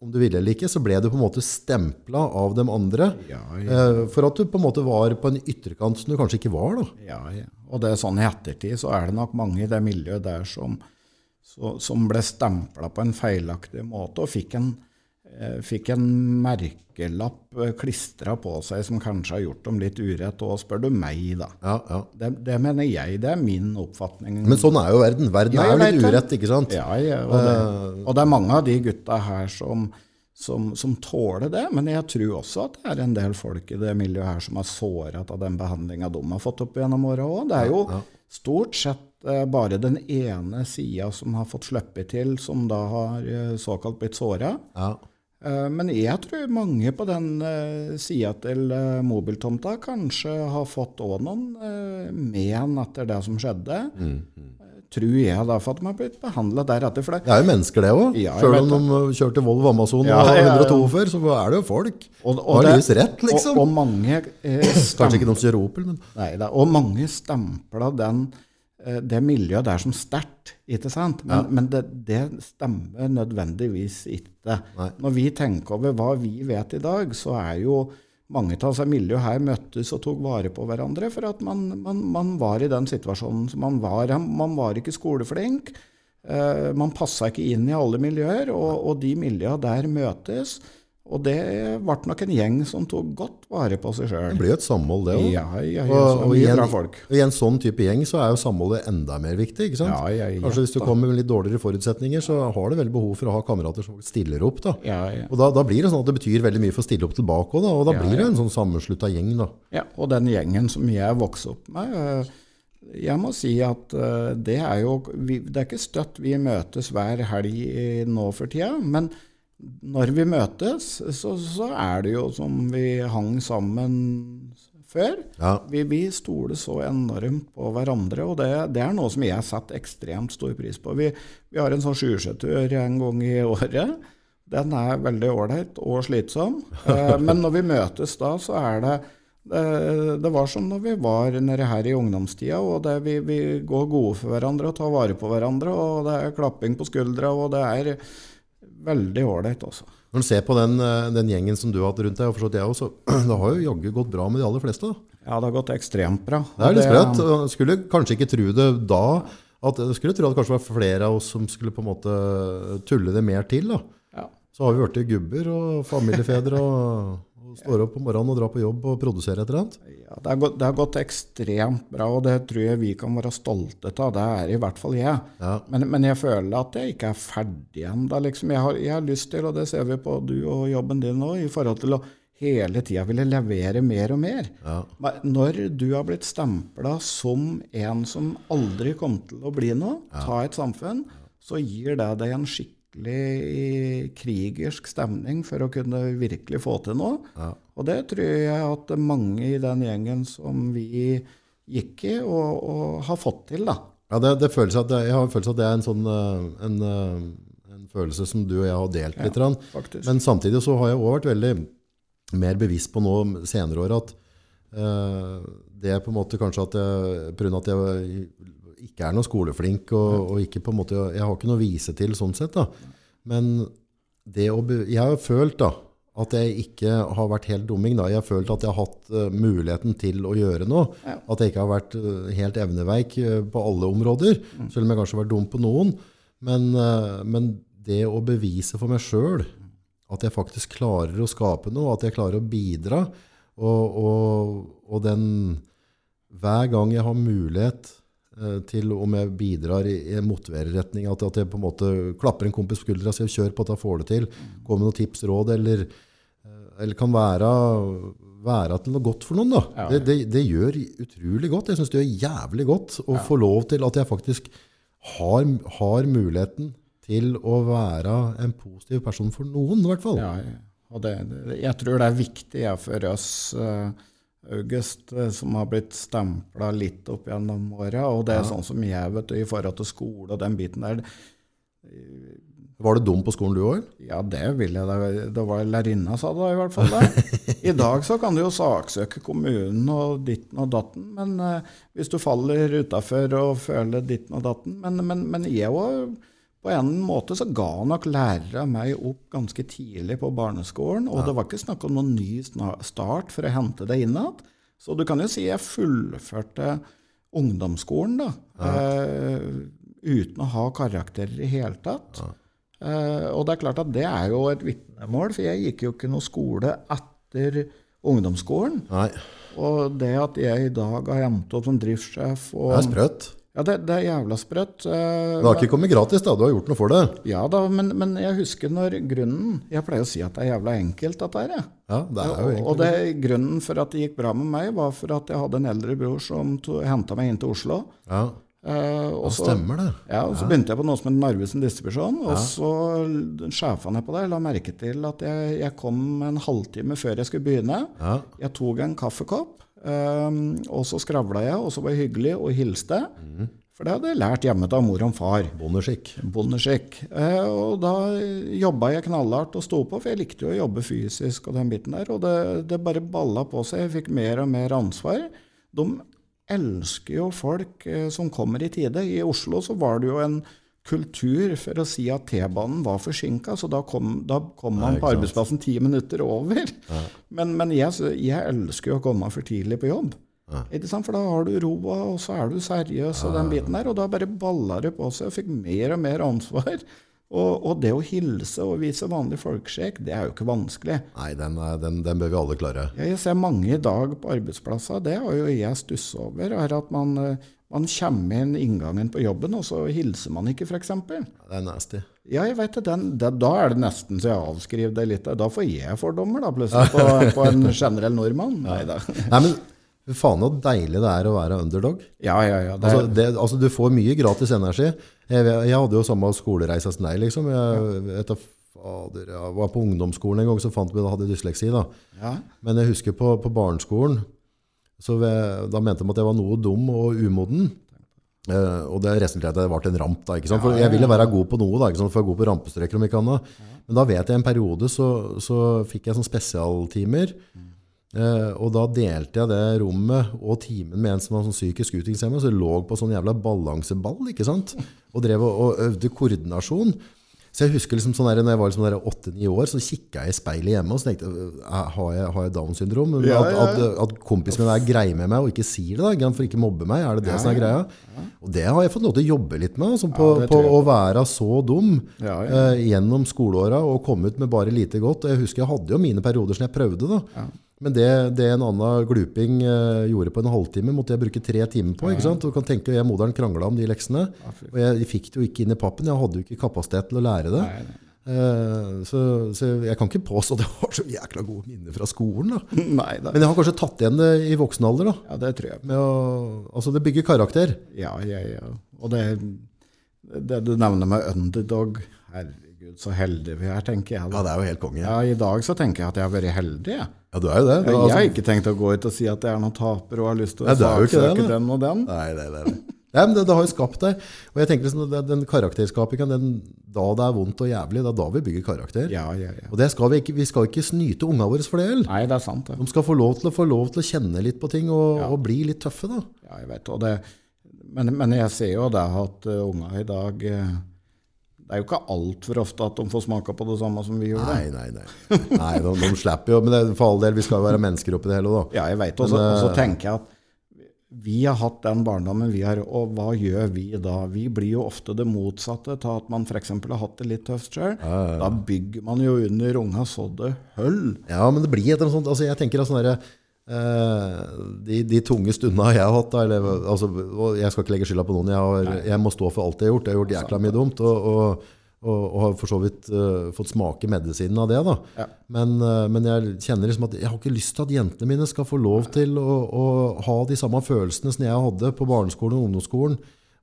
om du ville eller ikke, så ble du på en måte stempla av dem andre. Ja, ja. eh, For at du på en måte var på en ytterkant som du kanskje ikke var. da. Ja, ja. Og det er sånn i ettertid så er det nok mange i det miljøet der som, så, som ble stempla på en feilaktig måte og fikk en, fikk en merkelapp eh, klistra på seg som kanskje har gjort dem litt urett og spør du meg, da. Ja, ja. Det, det mener jeg, det er min oppfatning. Men sånn er jo verden. Verden Ja, er jo litt urett, ikke sant? Ja, ja, og, det, og det er mange av de gutta her som, som, som tåler det, men jeg tror også at det er en del folk i det miljøet her som er såret av den behandlinga de har fått opp gjennom åra òg. Det er jo stort sett eh, bare den ene sida som har fått sluppet til, som da har eh, såkalt blitt såra. Ja. Eh, Men jeg tror mange på den uh, sida til eh, mobiltomta kanskje har fått òg noen eh, men etter det som skjedde. Mm, Eh, Tror jeg da, for at de har blitt behandla deretter. For det, Det er jo mennesker, det òg. Ja, Sjøl om de kjørte Volvo Amazon Ja, og ja, ja. 142 så er det jo folk. og, Og har livets rett, liksom. Og, og mange eh, Kanskje ikke noen kjører Opel, men Nei, da, og mange stempla den, eh, det miljøet der som sterkt, ikke sant? Men, men det, det stemmer nødvendigvis ikke. Nei. Når vi tenker over hva vi vet i dag, så er jo mange av seg miljø her møttes og tok vare på hverandre, for at man, man, man var i den situasjonen som man var. Man var ikke skoleflink. Uh, man passa ikke inn i alle miljøer, og, og de miljøene der møtes. Og det ble nok en gjeng som tok godt vare på seg det sjøl. blir jo et samhold, det òg. Ja, ja, ja, Og, og, og i en sånn type gjeng så er jo samholdet enda mer viktig. ikke sant? Ja, ja, ja, Kanskje hvis du kommer med litt dårligere forutsetninger, så har du veldig behov for å ha kamerater som stiller opp. da. Ja, ja. Og da, da blir det sånn at det betyr veldig mye for å stille opp tilbake òg, og da blir det en sånn sammenslutta gjeng. da. ja, og den gjengen som jeg vokste opp med øh, Jeg må si at øh, det er jo Det er ikke støtt vi møtes hver helg i- nå for tida, men når vi møtes, så, så er det jo som vi hang sammen før. Ja, Vi, vi stoler så enormt på hverandre, og det, det er noe som jeg setter ekstremt stor pris på. Vi, vi har en sånn sjusjetur en gang i året. Den er veldig ålreit og slitsom. Eh, men når vi møtes da, så er det det, det var som når vi var nede her i ungdomstida, og det, vi, vi går gode for hverandre og tar vare på hverandre. og Det er klapping på skuldra, og det er veldig ålreit også. Når du ser på den, eh, den gjengen som du har hatt rundt deg, og forstått jeg også, det har jo jaggu gått bra med de aller fleste. da. Ja, det har gått ekstremt bra. Det er litt sprøtt. Skulle kanskje ikke tro det da. At, skulle tro at det kanskje var flere av oss som skulle på en måte tulle det mer til. da. Ja. Så har vi blitt gubber og familiefedre og, og står opp om morgenen og drar på jobb og produserer et eller annet. Ja, det, har gått, det har gått ekstremt bra, og det tror jeg vi kan være stolte av. Det er i hvert fall jeg. Ja. Men, men jeg føler at jeg ikke er ferdig ennå. Liksom. Jeg, har- jeg har lyst til, og det ser vi på du og jobben din nå, i forhold til å hele tida ville levere mer og mer. Ja. Når du har blitt stempla som en som aldri kom til å bli noe, ta et samfunn, så gir det deg en skikkelig krigersk stemning for å kunne virkelig få til noe. Ja. Og det tror jeg at mange i den gjengen som vi gikk i og, og har fått til. da. Ja, det, det føles at det, jeg har en følelse at det er en sånn eh, en, eh, en følelse som du og jeg har delt litt. Ja. Men samtidig så har jeg også vært veldig mer bevisst på nå senere år at uh, det er på en måte kanskje at jeg, av at jeg ikke er noe skoleflink, og, og ikke på en måte, jeg har ikke noe å vise til sånn sett da. Men det å, jeg har følt da, at jeg ikke har vært helt dumming. Da. Jeg har følt at jeg har hatt uh, muligheten til å gjøre noe. Ja. At jeg ikke har vært uh, helt evneveik uh, på alle områder, selv om jeg kanskje har vært dum på noen. Men, men det å bevise for meg sjøl at jeg faktisk klarer å skape noe, at jeg klarer å bidra, og, og, og den Hver gang jeg har mulighet til om jeg bidrar i, i motiverer retning. at, at jeg på en måte klapper en kompis på skuldra og sier 'kjør på, da får du til', Kom med noen tips, råd, eller, eh, eller kan være, være til noe godt for noen. Da. Ja. Det, det, det gjør utrolig godt. Jeg syns det gjør jævlig godt å få lov til at jeg faktisk har, har muligheten til å være en positiv person for noen, i hvert fall. Ja, ja. og det, jeg tror det er viktig ja, for oss, eh, August, eh, som har blitt stempla litt opp gjennom åra. Og det er sånn som jeg vet i forhold til skole og den biten der. Var du dum på skolen du òg? Ja, det vil jeg. da. Det var lærerinna sa det i hvert fall. Det. I dag så kan du jo saksøke kommunen og ditten og datten, men eh, hvis du faller utafor og føler ditten og datten Men, men, men jeg òg på en måte så ga nok lærere meg opp ganske tidlig på barneskolen, og det var ikke snakk om noen ny start for å hente det inn igjen. Så du kan jo si jeg fullførte ungdomsskolen da, eh, uten å ha karakterer i hele tatt. Eh, og det er klart at det er jo et vitnemål, for jeg gikk jo ikke noe skole etter ungdomsskolen. Nei. Og det at jeg i dag har endt opp som driftssjef og, Det er sprøtt. Ja, det, det er jævla sprøtt. Eh, Det har ikke kommet gratis, da. Du har gjort noe for det. Ja da, men, men jeg husker når grunnen Jeg pleier å si at det er jævla enkelt, dette her. Ja, det er jo enkelt. og det, grunnen for at det gikk bra med meg, var for at jeg hadde en eldre bror som henta meg inn til Oslo. Ja, Eh, og så- stemmer det. Ja, og Så begynte jeg på noe som het Narvesen distribusjon. Og så sjefene på det la merke til at jeg, jeg kom en halvtime før jeg skulle begynne. Ja, Jeg tok en kaffekopp, um, og så skravla jeg, og så var jeg hyggelig og hilste. For det hadde jeg lært hjemme av mor og far. Bondeskikk. Bondeskikk. Uh, og da jobba jeg knallhardt og sto på, for jeg likte jo å jobbe fysisk og den biten der. Og det, det bare balla på seg. Jeg fikk mer og mer ansvar. De elsker jo folk eh, som kommer i tide. I Oslo så var det jo en kultur for å si at T-banen var forsinka, så da kom, da kom man på arbeidsplassen ti minutter over. Men, men jeg, jeg elsker jo å komme for tidlig på jobb. Sant? For da har du roa, og så er du seriøs, og den biten der. Og da bare balla det på seg, og fikk mer og mer ansvar. Og, og det å hilse og vise vanlig folkeskikk, det er jo ikke vanskelig. Nei, den, den, den bør vi alle klare. Jeg ser mange i dag på arbeidsplasser, det har jo jeg stussa over, er at man, eh, man kommer inn inngangen på jobben, og så hilser man ikke, f.eks. Det er nasty. Ja, jeg vet det, den, det, da er det nesten så jeg avskriver det litt. Da får jeg fordommer, da, plutselig, på, på en generell nordmann. Nei da. Nei, men fy faen så deilig det er å være underdog. Ja, ja, ja. Det, Altså, det, altså, du får mye gratis energi. Jeg, jeg hadde jo samme skolereise som deg, liksom. Jeg, etter, fader, jeg var på ungdomsskolen en gang, så fant vi at jeg hadde dysleksi. da. ja. Men jeg husker på, på barneskolen, så ved, da mente de at jeg var noe dum og umoden. Uh, og det resulterte i at jeg ble en ramp. da? For Jeg ville være god på noe, da, for jeg var god på rampestreker om ikke annet. Men da vet jeg en periode så, så fikk jeg sånn spesialtimer. Uh, og da delte jeg det rommet og timen med en som var sånn psykisk utviklingshemmet, så jeg lå på sånn jævla balanseball, ikke sant? Og drev og, og øvde koordinasjon. Så jeg husker liksom sånn der, når jeg var liksom 8-9 år, så kikket jeg i speilet hjemme og så tenkte «Øh, har jeg, har jeg Downs syndrom? Ja, at, ja, at, at kompisen min er grei med meg og ikke sier det da, for ikke mobbe meg, er det det som er greia? Og det har jeg fått lov til å jobbe litt med, altså, på, på å være så dum Ja, ja. eh, gjennom skoleåra og komme ut med bare lite godt. Og jeg husker jeg hadde jo mine perioder som jeg prøvde da. Men det, det en annen gluping eh, gjorde på en halvtime, måtte jeg bruke tre timer på. ikke sant? Du kan tenke, jeg og moderen krangla om de leksene. Og jeg fikk det jo ikke inn i pappen. Jeg hadde jo ikke kapasitet til å lære det. Eh, så, så jeg kan ikke påstå at jeg har så jækla gode minner fra skolen. da. Nei. Men jeg har kanskje tatt igjen det i voksen alder. da. Ja, det tror jeg. Å, altså Det bygger karakter. Ja, ja, ja. Og det, det du nevner med underdog Herregud, Herregud, så heldige vi er, tenker jeg. Ja, det er jo helt konge. Ja, I dag så tenker jeg at jeg har vært heldig. Jeg, Ja, du er jo det. Du, jeg altså- har ikke tenkt å gå ut og si at jeg er noen taper og har lyst til å saksøke den og den. Nei, det, det, det. Nei, men det, det har jo skapt deg. Og jeg tenker liksom, det- Den karakterskapingen, den, da det er vondt og jævlig, det er da vi bygger karakter. Ja, ja, ja. Og det skal vi, ikke, vi skal ikke snyte unga våre for det. heller. Nei, det er sant. det. De skal få lov til å, få lov til å kjenne litt på ting og, Ja. og bli litt tøffe. da. Ja, jeg vet, og det men, men jeg ser jo det at uh, unger i dag uh, Det er jo ikke altfor ofte at de får smake på det samme som vi gjør. Nei, nei, nei. nei de, de slipper jo, men det, for all del, vi skal jo være mennesker oppi det hele. da. Ja, jeg vet. Og så Men, og så eh, tenker jeg at vi har hatt den barndommen vi har, og hva gjør vi da? Vi blir jo ofte det motsatte av at man f.eks. har hatt det litt tøft sjøl. Da bygger man jo under unga så det høll. Ja, men det blir et eller annet sånt. Altså, jeg tenker at sånn derre de, de tunge stundene jeg har hatt, eller, altså, jeg skal ikke legge skylda på noen, jeg, har, jeg må stå for alt jeg har gjort. Jeg har gjort jækla mye dumt, og, og, og, og har for så vidt uh, fått smake medisinen av det. da. Ja. Men, uh, men jeg kjenner liksom at jeg har ikke lyst til at jentene mine skal få lov til å, å ha de samme følelsene som jeg hadde på barneskolen og ungdomsskolen.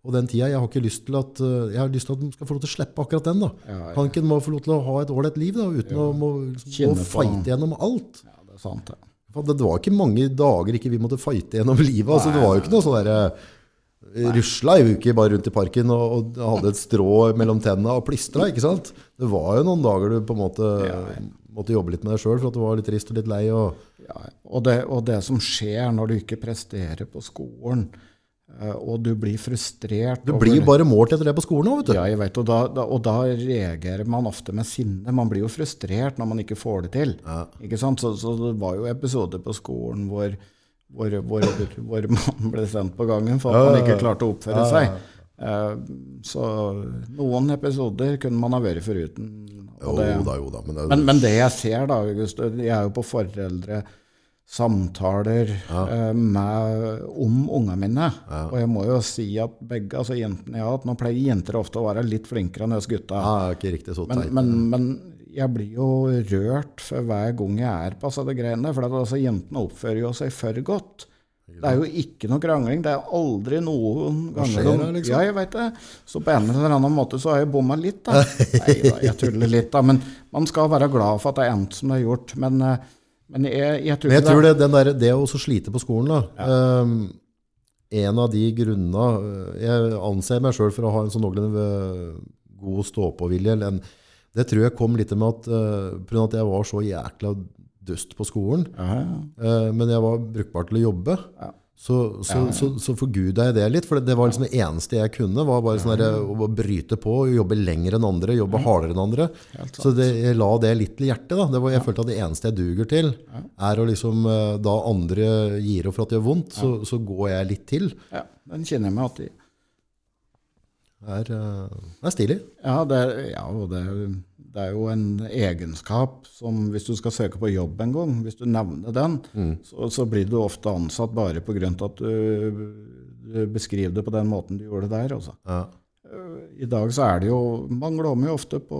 Og den tida, Jeg har ikke lyst til at eh, jeg har lyst til at de skal få lov til å slippe akkurat den. da. Ja, ja. Kan må få lov til å ha et ålreit liv da, uten å må, liksom, fighte gjennom alt? Ja, det er sant, det. Det var ikke mange dager ikke vi måtte fighte gjennom livet. altså Det var jo ikke noe sånn derre Rusla i uke bare rundt i parken og, og hadde et strå mellom tennene og plystra. ikke sant? Det var jo noen dager du på en måte måtte jobbe litt med deg sjøl for at du var litt trist og litt lei. og Ja, og, det, og det som skjer når du ikke presterer på skolen, eh, og du blir frustrert Du blir jo bare målt etter det på skolen òg, vet du. Ja, jeg vet, og da, da, og da reagerer man ofte med sinne. Man blir jo frustrert når man ikke får det til. Ikke sant? Så, så det var jo episoder på skolen hvor, hvor, hvor, hvor man ble sendt på gangen for at man ikke klarte å oppføre seg. Eh, Så noen episoder kunne man ha vært foruten. Jo da, jo da. Men, det, men, men det jeg ser da, August, jeg er jo på foreldre samtaler eh, med, om ungene mine. Og jeg må jo si at begge, altså jentene jeg har hatt, nå pleier jenter ofte å være litt flinkere enn oss gutta. ja, ikke riktig så Men, men, men jeg blir jo rørt for hver gang jeg er på disse greiene. For at, altså, jentene oppfører jo seg for godt. Det er jo ikke noe krangling. Det er aldri noen ganger skjer de- liksom? Ja, jeg vet det. Så på en eller annen måte så har jeg bomma litt, da. Nei da, jeg tuller litt, da. Men man skal være glad for at det er endt som det er gjort. Men, eh, men jeg, jeg tror Men jeg tror det, den der, det å slite på skolen da, ehm, En av de grunnene øh, Jeg anser meg sjøl for å ha en sånn noenlunde øh, god stå-på-vilje. Det tror jeg kom litt med at, uh, av at jeg var så jækla dust på skolen. ja, ja. Uh, men jeg var brukbar til å jobbe. Ja. Så, så, så, så forguda jeg det litt. For det var liksom det eneste jeg kunne. var bare sånn der, å bryte på, jobbe lenger enn andre, jobbe hardere enn andre. Så det, jeg la det litt til hjertet. da. Det var, jeg følte at det eneste jeg duger til, er å liksom eh, Da andre gir opp for at det gjør vondt, så, så går jeg litt til. ja, den kjenner jeg meg alltid i. Er, eh, er stilig. Ja, det, ja og det, er det er jo en egenskap som hvis du skal søke på jobb en gang, hvis du nevner den, så, så blir du ofte ansatt bare på grunn av at du, du beskriver det på den måten du gjorde det der. Altså. Ja. I dag så er det jo Man glommer jo ofte på,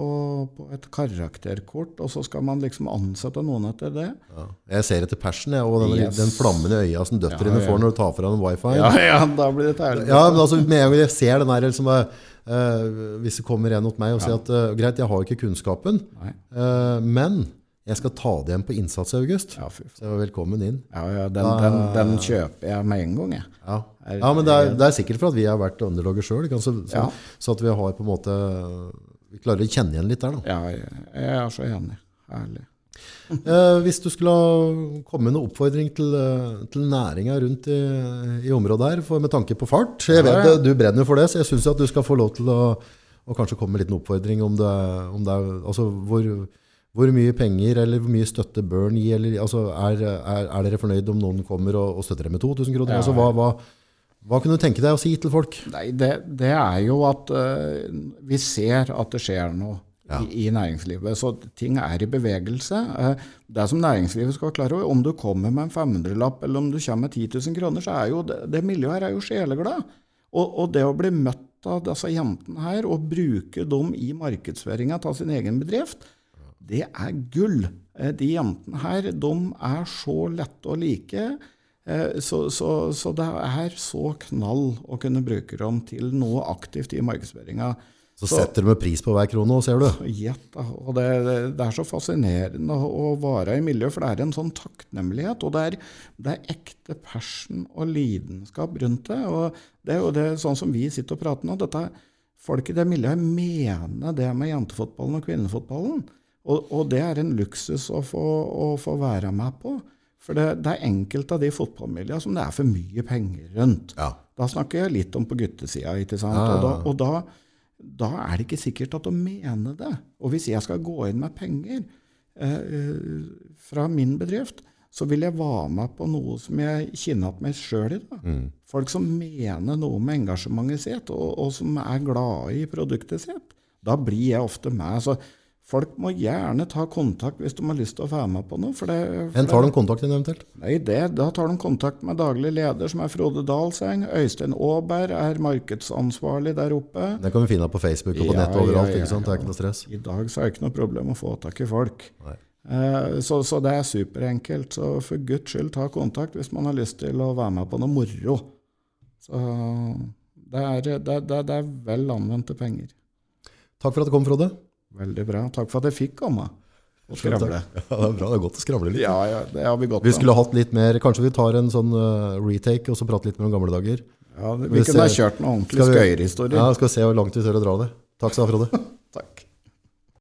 på et karakterkort, og så skal man liksom ansette noen etter det. Ja. Jeg ser etter passion jeg, og den, Yes. den flammen i øya som døtrene Ja, ja. får når du tar fra dem wifi. Ja, ja, da blir det tærlig. Ja, men altså, med en gang jeg ser den der liksom, uh, Hvis det kommer en mot meg og sier at uh, greit, jeg har ikke kunnskapen, eh, men jeg skal ta det igjen på innsats i august. Ja. Så velkommen inn. Ja, ja, den, den, den kjøper jeg med en gang, jeg. Ja, ja men det er, det er sikkert for at vi har vært underlogger sjøl. Så, så, så at vi har på en måte Vi klarer å kjenne igjen litt der. Da. Ja, jeg, er så enig. Herlig. Eh, hvis du skulle komme med noen oppfordring til, eh, til næringa rundt i, i området her, for, med tanke på fart Jeg vet. Du brenner for det, så jeg syns at du skal få lov til å, å kanskje komme med en liten oppfordring om det, om det altså hvor, hvor mye penger eller hvor mye støtte bør gi? Eller, altså, er, er, er dere fornøyd om noen kommer og, og støtter dere med 2000 kroner? Ja, Altså, hva, hva, hva kunne du tenke deg å si til folk? Nei, det, det er jo at uh, vi ser at det skjer noe i, i næringslivet. Så ting er i bevegelse. Eh, det som næringslivet skal klare over, om du kommer med en 500-lapp eller om du kommer med 10 000 kroner, så er jo det, det miljøet her er jo sjeleglad. Og, og det å bli møtt av disse jentene her og bruke dem i markedsføringa av sin egen bedrift, det er gull. Eh, De jentene her, de er så lette å like. Eh, Så, så, så det er så knall å kunne bruke dem til noe aktivt i markedsføringa. Så setter de pris på hver krone, òg, ser du. Gjett. Og det, det, er så fascinerende å være i miljøet, for det er en sånn takknemlighet. Og det er, det er ekte passion og lidenskap rundt det. Og det er jo det, sånn som vi sitter og prater nå. dette Folk i det miljøet mener det med jentefotballen og kvinnefotballen. Og, og det er en luksus å få, å få være med på. For det, det er enkelte av de fotballmiljøene som det er for mye penger rundt. Ja. Da snakker jeg litt om på guttesida. ikke sant? Ja. Og, da, og da, da er det ikke sikkert at de mener det. Og hvis jeg skal gå inn med penger eh, fra min bedrift, så vil jeg være med på noe som jeg kjenner igjen meg sjøl i. Da. Folk som mener noe med engasjementet sitt, og, og som er glade i produktet sitt. Da blir jeg ofte med. Så folk må gjerne ta kontakt hvis de har lyst til å være med på noe. For det, for En tar de kontakt inn eventuelt? Nei, det, da tar de kontakt med daglig leder, som er Frode Dalseng. Øystein Aaberg er markedsansvarlig der oppe. Det kan vi finne på Facebook og på Ja, nett overalt. ja, ja? Det er ikke noe stress. I dag så er det ikke noe problem å få tak i folk. Eh, så, så det er superenkelt. Så for guds skyld, ta kontakt hvis man har lyst til å være med på noe moro. Så det er, det, det, det er vel anvendte penger. Takk for at du kom, Frode. Veldig bra. Takk for at jeg fikk komme skravle. Ja, det er bra. Det er godt å skravle litt. Ja, ja, det har vi godt Vi skulle skulle hatt litt mer Kanskje vi tar en sånn eh, retake og så prater litt mer om gamle dager? Ja, vi vi kunne ha kjørt noen ordentlig skøyerhistorie. Ja, skal vi se hvor langt vi tør å dra det. Takk skal du ha, Frode.